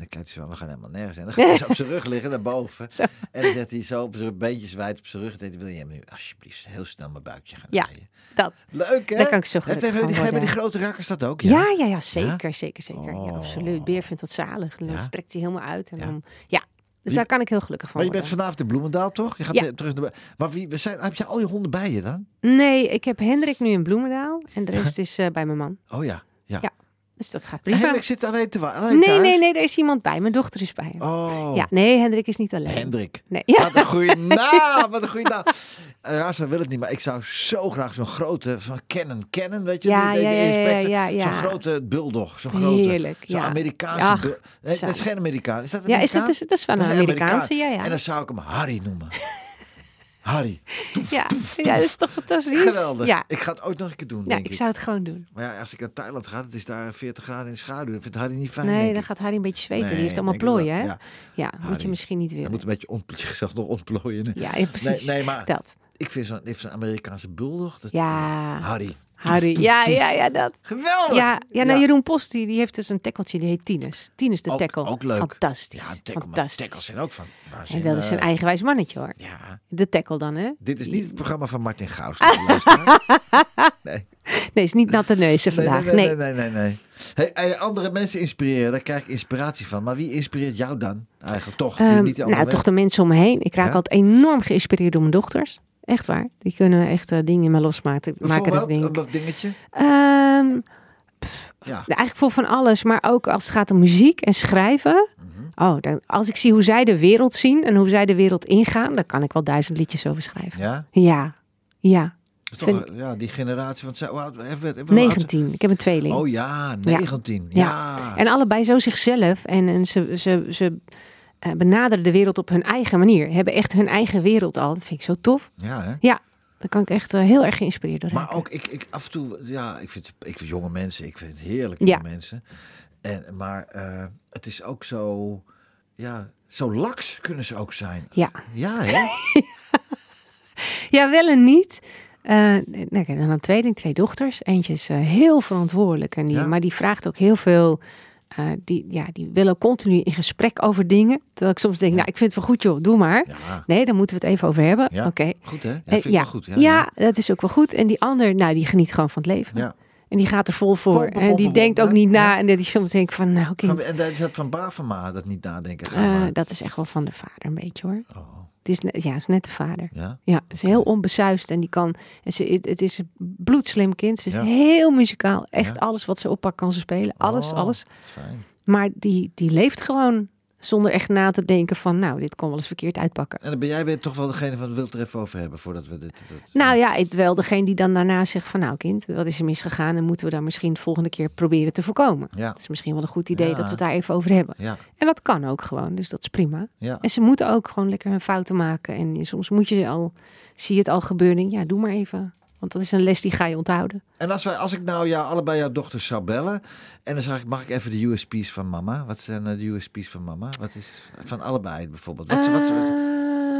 dan kijkt hij zo, we gaan helemaal nergens heen. Dan gaat hij zo op zijn rug liggen, daarboven. Zo. En dan zet hij zo op zijn beentjes wijd op zijn rug. En dan wil je hem nu alsjeblieft heel snel mijn buikje gaan Ja, dat. Leuk, hè? Daar kan ik zo gelukkig hebben, die, hebben die grote rakkers dat ook? Ja, ja, ja, zeker, zeker, zeker. Ja, Oh. absoluut. Beer vindt dat zalig. En dan Ja? strekt hij helemaal uit. En Ja. dan, ja, dus daar kan ik heel gelukkig van Maar je worden. bent vanavond in Bloemendaal, toch? Je gaat Ja. terug naar... Maar wie, we zijn, heb je al je honden bij je dan? Nee, ik heb Hendrik nu in Bloemendaal. En de rest is eh, bij mijn man. Oh ja, ja. Ja, Dus dat gaat prima. Hendrik zit alleen te wa- alleen Nee, thuis? nee, nee, er is iemand bij. Mijn dochter is bij hem. Oh. Ja, nee, Hendrik is niet alleen. Hendrik. Nee. Ja. Wat een goede naam, wat een goede naam. Rasa wil het niet, maar ik zou zo graag zo'n grote, van Canon, Canon, weet je? Ja, die, ja, ja, ja, ja, ja. Zo'n grote bulldog, zo'n grote. Heerlijk, Zo'n ja. Amerikaanse Ach, Nee, dat is geen Amerikaan. Is dat Ja, is Amerikaan? dat, is, dat is van een Amerikaanse, ja, Amerikaan. ja. En dan zou ik hem Harry noemen. Harry. Ja, ja, dat is toch fantastisch? Geweldig. Ja, Ik ga het ooit nog een keer doen, ja denk ik zou het gewoon doen. Maar ja, als ik naar Thailand ga, het is daar 40 graden in de schaduw. Dat vindt Harry niet fijn, Nee, dan ik. gaat Harry een beetje zweten. Nee, Die heeft allemaal ik plooien, hè? Ja. Ja, moet je misschien niet willen. moet een beetje ontplooien. Je nog ontplooien. Ja, ja, precies. Nee, nee, maar Dat. ik vind zo'n Amerikaanse bulldog. Dat, Ja. Harry. Harry. Ja, ja, ja, dat. Geweldig. Ja, ja, nou, Jeroen Post die, die heeft dus een tackeltje, die heet Tinus. Tinus de Ook- tackle. ook leuk. Fantastisch. Ja, tackle, Fantastisch. tackles zijn ook van. waar en dat is een eh, eigenwijs mannetje hoor. Ja, De tackle dan, hè? dit is niet het programma van Martin Gaus. nee. Nee, is niet natte neuzen vandaag. nee, Nee. nee, nee, nee, nee. Hey, andere mensen inspireren, daar krijg ik inspiratie van. Maar wie inspireert jou dan eigenlijk toch? Ehm, niet nou, toch de mensen om me heen. Ik raak Ja? altijd enorm geïnspireerd door mijn dochters. Echt waar. Die kunnen echt eh, dingen in me losmaken. Maken dat denk. een dingetje? Ehm, Ja. eigenlijk voor van alles, maar ook als het gaat om muziek en schrijven. Mhm. Oh, dan, als ik zie hoe zij de wereld zien en hoe zij de wereld ingaan, dan kan ik wel duizend liedjes over schrijven. Ja? Ja, ja. Dat is toch, Vind- ja, die generatie. Want zij, even- even- hoe 19. Ik heb een tweeling. Oh ja, 19. Ja. Ja. En allebei zo zichzelf. En, en ze, ze, ze benaderen de wereld op hun eigen manier. Hebben echt hun eigen wereld al. Dat vind ik zo tof. Ja, hè? Ja, daar kan ik echt eh, heel erg geïnspireerd door Maar ook, ik, ik af en toe, ja, ik vind, ik vind jonge mensen, ik vind het heerlijk jonge Ja. mensen. En, maar eh, het is ook zo, ja, zo laks kunnen ze ook zijn. Ja. Ja, hè? Ja, wel en niet. Eh nou, ik heb dan een tweeling, twee dochters. Eentje is eh, heel verantwoordelijk. En die, Ja. Maar die vraagt ook heel veel. Eh, die, ja, die willen continu in gesprek over dingen. Terwijl ik soms denk, nou, ik vind het wel goed joh, doe maar. Ja. Nee, daar moeten we het even over hebben. Ja. Oké. Goed, hè? Ja, Eh, vind ik ja. wel goed. Ja, Ja, dat is ook wel goed. En die ander, nou, die geniet gewoon van het leven. Ja. En die gaat er vol voor. En die denkt ook niet na. En dat die soms denkt van, nou, kind. En dat is dat van Bavema, dat niet nadenken. Maar. dat is echt wel van de vader een beetje hoor. Oh, is, net, ja, is net de vader. ja? Is heel onbesuist en die kan. En ze, het, het is een bloedslim kind. Ze is Ja. heel muzikaal. Echt Ja. alles wat ze oppakt kan ze spelen. Alles, Oh, alles. Fijn. Maar die, die leeft gewoon zonder echt na te denken van, nou, dit kon wel eens verkeerd uitpakken. En dan ben jij ben toch wel degene van, wil het er even over hebben, voordat we dit... dit- Nou ja, ik wel degene die dan daarna zegt van, nou kind, wat is er misgegaan en moeten we daar misschien de volgende keer proberen te voorkomen. Ja, Het is misschien wel een goed idee Ja. dat we het daar even over hebben. ja, En dat kan ook gewoon, dus dat is prima. ja. En ze moeten ook gewoon lekker hun fouten maken. En soms moet je al, zie je het al gebeuren. Ja, doe maar even. Want dat is een les die ga je onthouden. En als, wij, als ik nou jou, allebei jouw dochters zou bellen... en dan zeg ik, mag ik even de USP's van mama? Wat zijn eh, de USP's van mama? Wat is van allebei bijvoorbeeld? Wat, wat, wat,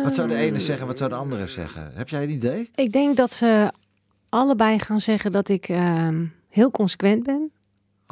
wat zou de ene Ehm, zeggen, wat zou de andere zeggen? Heb jij een idee? Ik denk dat ze allebei gaan zeggen dat ik ehm, heel consequent ben.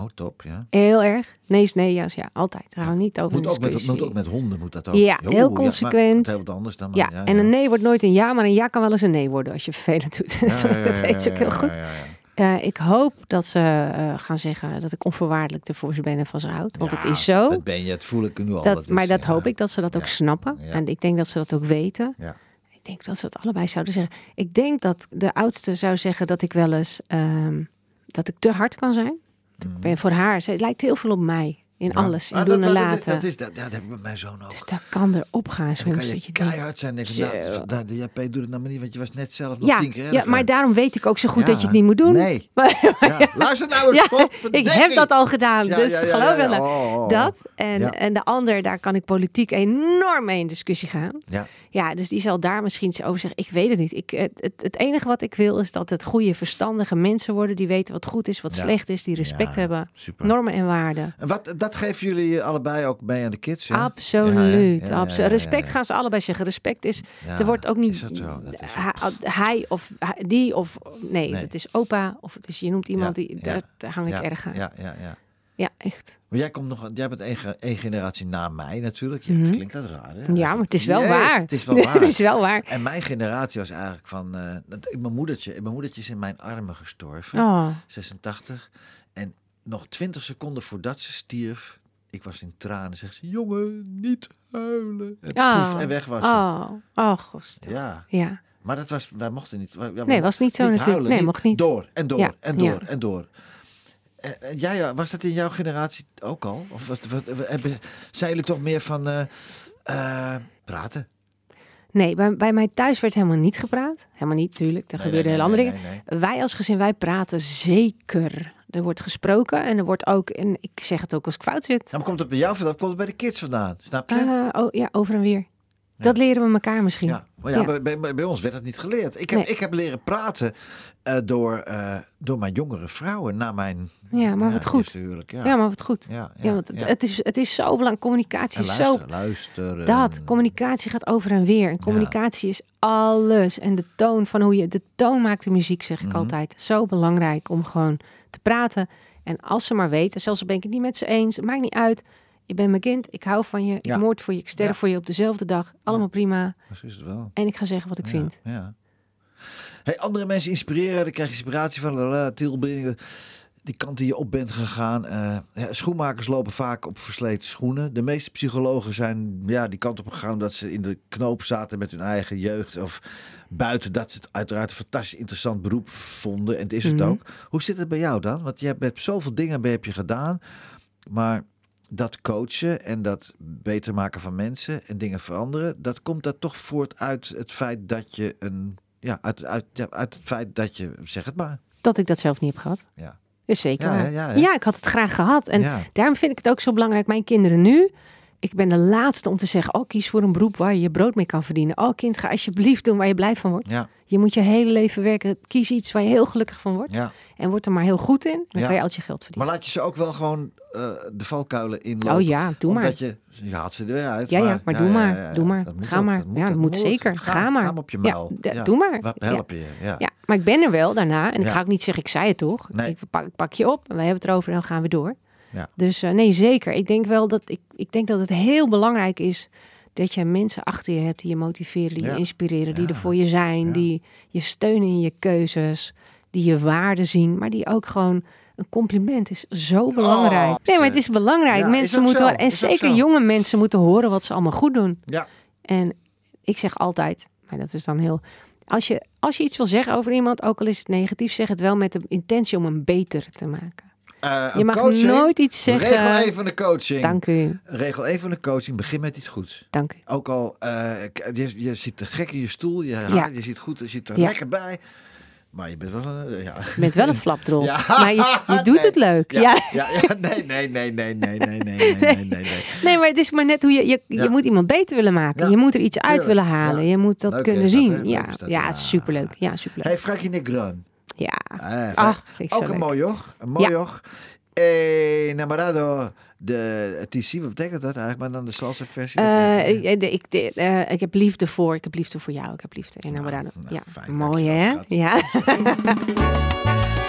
Oh, top, ja. Heel erg. Nee nee, ja ja. Altijd. Daar niet over Moet ook, met, moet ook met honden, moet dat ook. Ja, Jo, heel consequent. heel wat anders dan... maar- Ja, en een nee wordt nooit een ja, maar een ja kan wel eens een nee worden als je vervelend doet. Ja, ja, ja, dat ja, weet ze ook ja, heel ja, goed. ja, ja. Eh, ik hoop dat ze eh, gaan zeggen dat ik onvoorwaardelijk ervoor ze ben en van ze houd. Want het Ja, is zo. Dat ben je, het voel ik nu al. Dat, is, maar dat ja. hoop ik dat ze dat ook Ja. snappen. Ja. En ik denk dat ze dat ook weten. Ja. Ik denk dat ze het allebei zouden zeggen. Ik denk dat de oudste zou zeggen dat ik wel eens ehm, dat ik te hard kan zijn. Ik ben voor haar. Ze lijkt heel veel op mij in. Ja. alles, in doen dat, en maar dat is- laten. Dat, is, dat, dat heb ik met mijn zoon ook. dus dat kan erop gaan dan kan soms. je Dat je keihard zijn. Denk nou, nou, de JP doet het nou maar niet, want je was net zelf nog ja, tien keer ja, maar daarom weet ik ook zo goed Ja. dat je het niet moet doen. Nee. Maar- Ja, Luister nou eens, Ja, ik heb dat al gedaan, dus geloof wel. Oh, oh, oh. Dat en, en de ander, daar kan ik politiek enorm mee in discussie gaan. Ja. Ja, dus die zal daar misschien iets over zeggen. Ik weet het niet. Ik, het, het, het enige wat ik wil is dat het goede, verstandige mensen worden die weten wat goed is, wat slecht is, die respect hebben, super. normen en waarden. En wat, dat geven jullie allebei ook mee aan de kids? Absoluut. Ja, ja, ja, abso- ja, ja, Respect gaan ze allebei zeggen. Respect is, er wordt ook niet hij, hij of hij- die of nee, Nee. het is opa of het is je noemt iemand die daar, hang ik ja, erg aan. Ja, Ja, ja, ja. echt. Maar jij, komt nog, jij bent één, ge- één generatie na mij natuurlijk. Ja, Mhm. Het klinkt dat raar, hè? Ja, maar het is wel Nee, waar. Het is wel waar. het is wel waar. En mijn generatie was eigenlijk van... dat- mijn, moedertje, mijn moedertje is in mijn armen gestorven. Oh, 86. En nog 20 seconden voordat ze stierf... Ik was in tranen. Zegt ze, jongen, niet huilen. En, oh, poef, en weg was ze. Oh, oh, gost. Ja, Ja. maar dat was, wij mochten niet. wij- Nee, was niet zo niet natuurlijk. huilen, Nee, mocht niet. Door en door Ja, en door ja. en door. En, en jij, ja, was dat in jouw generatie ook al? Of was, wat, hebben, zijn jullie toch meer van eh, eh, praten? Nee, bij, bij mij thuis werd helemaal niet gepraat. Helemaal niet, natuurlijk. Er Nee, gebeurden nee, heel nee, andere dingen. Wij als gezin, wij praten zeker. Er wordt gesproken en er wordt ook, en ik zeg het ook als ik fout zit, Ja, maar komt het bij jou vandaan komt het bij de kids vandaan? Snap je? Eh, oh, ja, over en weer. Dat leren we elkaar misschien. Ja, maar ja, Ja. Bij, bij, bij ons werd het niet geleerd. Ik heb, Nee. ik heb leren praten eh, door, eh, door mijn jongere vrouwen na mijn Ja, maar wat goed. huwelijk. Ja. Maar wat goed. Ja, want het, is, het is zo belangrijk. Communicatie is zo... luisteren, luisteren. Dat, communicatie gaat over en weer. En communicatie is alles. En de toon van hoe je... De toon maakt de muziek, zeg ik Mhm. altijd. Zo belangrijk om gewoon te praten. En als ze maar weten, zelfs al ben ik het niet met ze eens, het maakt niet uit. Je bent mijn kind, ik hou van je, Ja. ik moord voor je, ik sterf Ja. voor je op dezelfde dag. Allemaal prima. Is het wel. En ik ga zeggen wat ik Ja, vind. Ja. Hey, andere mensen inspireren, daar krijg je inspiratie van. Lala, Tilbringen, die kant die je op bent gegaan. Eh, ja, schoenmakers lopen vaak op versleten schoenen. De meeste psychologen zijn ja, die kant op gegaan omdat ze in de knoop zaten met hun eigen jeugd. Of buiten dat ze het uiteraard een fantastisch interessant beroep vonden. En het is het Mhm. ook. Hoe zit het bij jou dan? Want je hebt met zoveel dingen heb je gedaan. Maar dat coachen en dat beter maken van mensen en dingen veranderen, dat komt dat toch voort uit het feit dat je een. Ja, uit, uit, ja, uit het feit dat je. Zeg het maar. Dat ik dat zelf niet heb gehad. Ja. Is zeker Ja, ja, ik had het graag gehad. En daarom vind ik het ook zo belangrijk. Mijn kinderen nu. Ik ben de laatste om te zeggen: Oh, kies voor een beroep waar je je brood mee kan verdienen. Oh, kind, ga alsjeblieft doen waar je blij van wordt. Ja. Je moet je hele leven werken. Kies iets waar je heel gelukkig van wordt. Ja. En word er maar heel goed in. Dan Ja. kan je altijd je geld verdienen. Maar laat je ze ook wel gewoon eh, de valkuilen inlopen. Oh ja, doe maar. Omdat je, je haalt ze er weer uit. Ja, ja, maar doe ja, maar. Doe maar. Dat moet Ga maar. Ja, dat moet zeker. Ga maar. Ga maar op je Ja, muil. doe maar. We Ja. helpen je. Ja. Ja, maar ik ben er wel daarna. En ik ga ook niet zeggen, ik zei het toch. Nee. Ik, pak, ik pak je op en wij hebben het erover en dan gaan we door. Ja. Dus eh, nee, zeker. Ik denk wel dat ik, ik denk dat het heel belangrijk is dat je mensen achter je hebt die je motiveren, die Ja. je inspireren, die Ja. er voor je zijn, die je steunen in je keuzes, die je waarde zien, maar die ook gewoon een compliment is zo belangrijk. Oh, nee, maar het is belangrijk. Is mensen moeten wel- en Is zeker jonge mensen moeten horen wat ze allemaal goed doen. Ja. En ik zeg altijd, maar dat is dan heel. Als je, als je iets wil zeggen over iemand, ook al is het negatief, zeg het wel met de intentie om hem beter te maken. Eh, Je mag coaching, nooit iets zeggen. Regel 1 van de coaching. Dank u. Regel 1 van de coaching. Begin met iets goeds. Dank u. Ook al, eh, k- je, je zit te gek in je stoel. Je, haar, Ja. je zit goed, je zit er Ja. lekker bij. Maar je bent wel een... Ja. Je bent wel een flapdrol. Ja. Maar je, je doet Nee. het leuk. Ja, Ja. nee, nee, nee, nee, nee, nee, nee, nee, nee, nee, maar het is maar net hoe je... Je, je moet iemand beter willen maken. Je moet er iets uit willen halen. Je moet dat Leuk, kunnen zien. dat, ja, ja. superleuk. Ja, superleuk. Hey, Frankie Negron. Eh, vind ik zo ook een mooi joch. Een mooi joch. Eh, Enamorado de TC, wat betekent dat eigenlijk? Maar dan de salsa versie? Eh, ik, de- ik, de- eh, ik heb liefde voor. Ik heb liefde voor jou. Ik heb liefde. En nou, ja, fijn, mooi hè? Ja.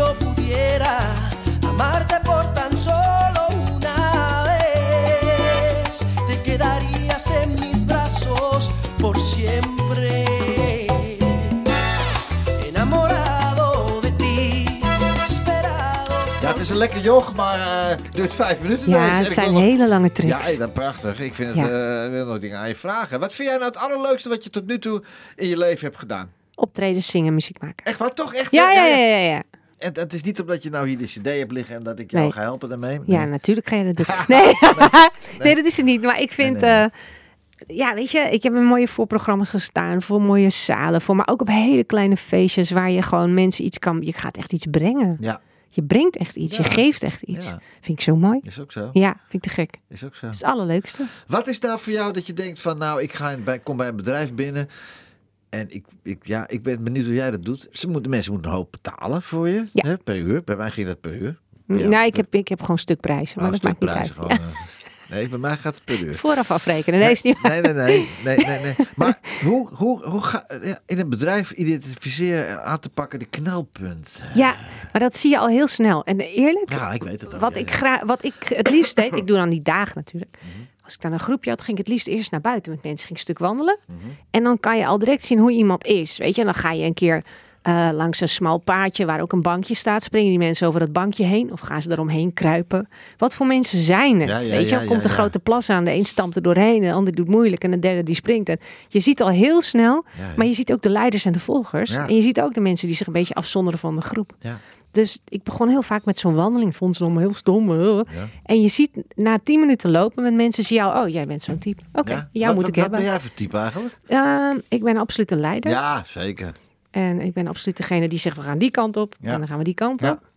yo pudiera amarte por tan solo una vez te quedarías en mis brazos por siempre enamorado de ti desesperado Ja, het is een lekker joch, maar eh, het duurt vijf minuten. Ja, het zijn nog- hele lange Ja, tracks. hey, dat prachtig. Ik vind het, Ja. eh, wil nog dingen aan je vragen. Wat vind jij nou het allerleukste wat je tot nu toe in je leven hebt gedaan? optreden, zingen, muziek maken. Echt waar? Toch echt? Ja, ja, ja, ja. ja. En het is niet omdat je nou hier de cd hebt liggen en dat ik jou Nee. ga helpen daarmee. Ja, natuurlijk ga je dat doen. Nee, nee. dat is het niet. Maar ik vind, eh, ja, weet je, ik heb in mooie voorprogramma's gestaan, voor mooie zalen, voor, maar ook op hele kleine feestjes waar je gewoon mensen iets kan, je gaat echt iets brengen. Ja, Je brengt echt iets, je geeft echt iets. Ja. Vind ik zo mooi. is ook zo. Ja, vind ik te gek. Is ook zo. Dat is het allerleukste. Wat is nou voor jou dat je denkt van nou, ik ga in- bij, kom bij een bedrijf binnen en ik, ik, ja, ik ben benieuwd hoe jij dat doet. Ze moeten, mensen moeten een hoop betalen voor je Ja. hè, per uur. Bij mij ging dat per uur. Ja. nou, ik heb, ik heb gewoon stukprijzen, maar Oh, dat maakt niet uit. gewoon, eh. Nee, bij mij gaat het per uur. Vooraf afrekenen, nee, is niet. Nee, nee, nee. nee, nee, nee. Maar hoe, hoe, hoe ga ja, in een bedrijf identificeren en aan te pakken de knelpunt? Ja, maar dat zie je al heel snel. En eerlijk, Ja, ik weet het ook. wat, ja, ik ja. wat ik het liefst deed, ik doe dan die dagen natuurlijk. Mhm. Als ik dan een groepje had, ging ik het liefst eerst naar buiten met mensen. Ging ik een stuk wandelen. Mhm. En dan kan je al direct zien hoe iemand is. Weet je, en dan ga je een keer eh, langs een smal paadje waar ook een bankje staat. Springen die mensen over dat bankje heen of gaan ze eromheen kruipen? Wat voor mensen zijn het? Ja, ja, weet je, ja, dan komt ja. grote plas aan. De een stampt er doorheen, de ander doet moeilijk en de derde die springt. En je ziet al heel snel, maar je ziet ook de leiders en de volgers. En je ziet ook de mensen die zich een beetje afzonderen van de groep. Dus ik begon heel vaak met zo'n wandeling. Vond ze allemaal heel stom. eh. Ja. En je ziet na tien minuten lopen met mensen, zie je al, oh, jij bent zo'n type. Oké, Ja? jou wat, moet wat, ik wat hebben. ben jij voor type eigenlijk? Ehm, ik ben absoluut een leider. Ja, zeker. En ik ben absoluut degene die zegt, we gaan die kant op. Ja. En dan gaan we die kant op.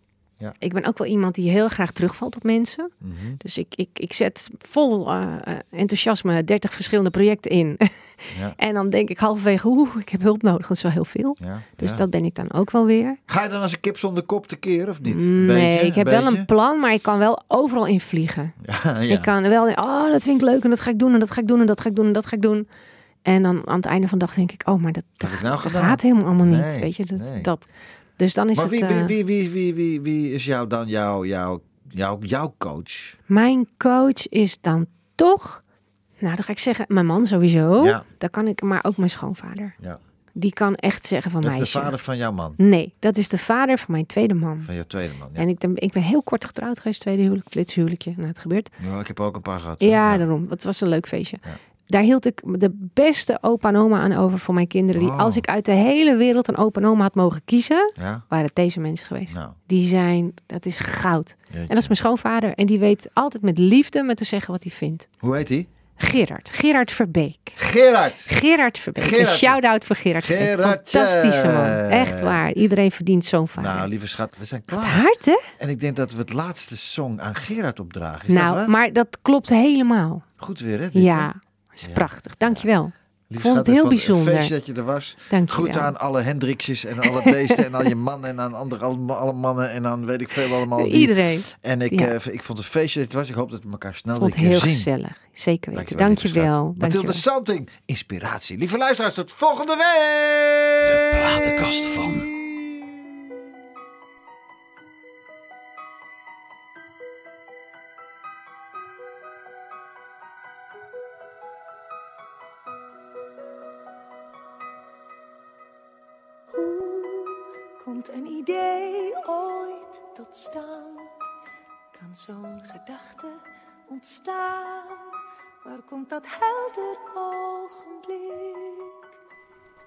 Ja. Ik ben ook wel iemand die heel graag terugvalt op mensen. Mhm. Dus ik, ik, ik zet vol eh, eh, enthousiasme 30 verschillende projecten in. Ja. en dan denk ik halverwege, oeh, ik heb hulp nodig. Dat is wel heel veel. Ja, Dus dat ben ik dan ook wel weer. Ga je dan als een kip zonder kop tekeer of niet? Een nee, beetje, ik heb wel een plan, maar ik kan wel overal in vliegen. Ja, ja. Ik kan wel, oh, dat vind ik leuk en dat ga ik doen en dat ga ik doen en dat ga ik doen en dat ga ik doen. En dan aan het einde van de dag denk ik, oh, maar dat, dat, nou dat gaat helemaal allemaal niet. Nee, weet je, dat, nee. dat. Dus dan is maar het. wie, wie, eh, wie, wie, wie, wie, wie is jou dan jouw, jouw, jouw, jouw coach? Mijn coach is dan toch, nou, dan ga ik zeggen, mijn man sowieso. Ja. Dat kan ik, maar ook mijn schoonvader. Ja. Die kan echt zeggen van Dat is meisje. de vader van jouw man, Nee, dat is de vader van mijn tweede man. van jouw tweede man. Ja. En ik, ben- ik ben heel kort getrouwd geweest, tweede huwelijk, flitshuwelijkje. Nou, het gebeurt. Ja, ik heb ook een paar gehad. Ja, daarom. Het was een leuk feestje. Ja. Daar hield ik de beste opa en oma aan over voor mijn kinderen. Die, Oh. als ik uit de hele wereld een opa en oma had mogen kiezen, Ja? waren het deze mensen geweest. Nou, Die zijn, dat is goud. jeetje. En dat is mijn schoonvader. En die weet altijd met liefde met te zeggen wat hij vindt. Hoe heet hij? Gerard. Gerard Verbeek. Gerard! Gerard Verbeek. Gerard. Een shout-out voor Gerard. Fantastische man. Echt waar. Iedereen verdient zo'n vader. Nou, lieve schat, we zijn Wat klaar. hard, hè? En ik denk dat we het laatste song aan Gerard opdragen. Is dat nou, wat? maar dat klopt helemaal. Goed weer, hè? dit, hè? Is Ja. prachtig. Dankjewel. Lieve vond het heel ik vond bijzonder. Een feestje dat je er was. Dankjewel. Goed aan alle Hendriksjes en alle beesten en al je mannen en aan andere, alle, alle mannen en dan weet ik veel allemaal. die- Iedereen. En ik, Ja. eh, ik vond het feestje dat het was. Ik hoop dat we elkaar snel Ik vond weer het heel zien. gezellig. Zeker weten. Dankjewel, Dankjewel. Mathilde. Santing, inspiratie. Lieve luisteraars, tot volgende week! Platenkast van. Idee ooit tot stand? Kan zo'n gedachte ontstaan? Waar komt dat helder ogenblik?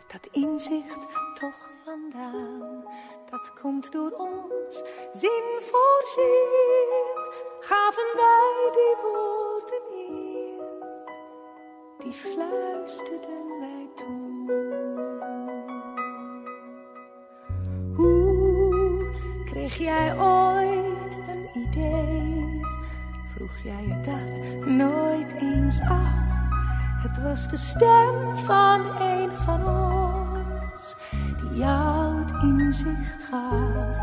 Dat inzicht toch vandaan? Dat komt door ons zin voor zin. Gaven wij die woorden in? Die fluisterden wij toe. Kreeg jij ooit een idee? Vroeg jij je dat nooit eens af? Het was de stem van een van ons die jou het inzicht gaf.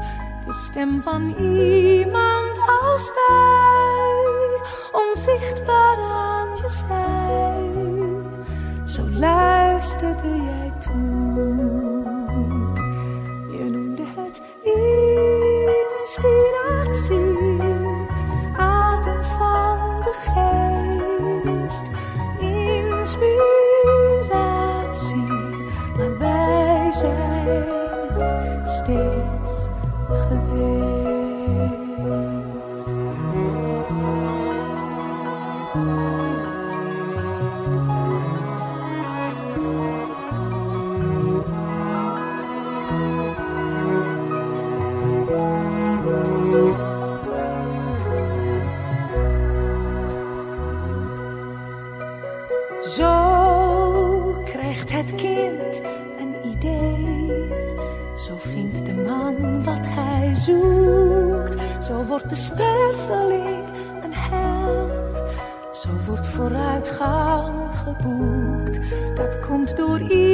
De stem van iemand als wij, onzichtbaar aan je zij. Zo luisterde jij toen. Dat komt door iemand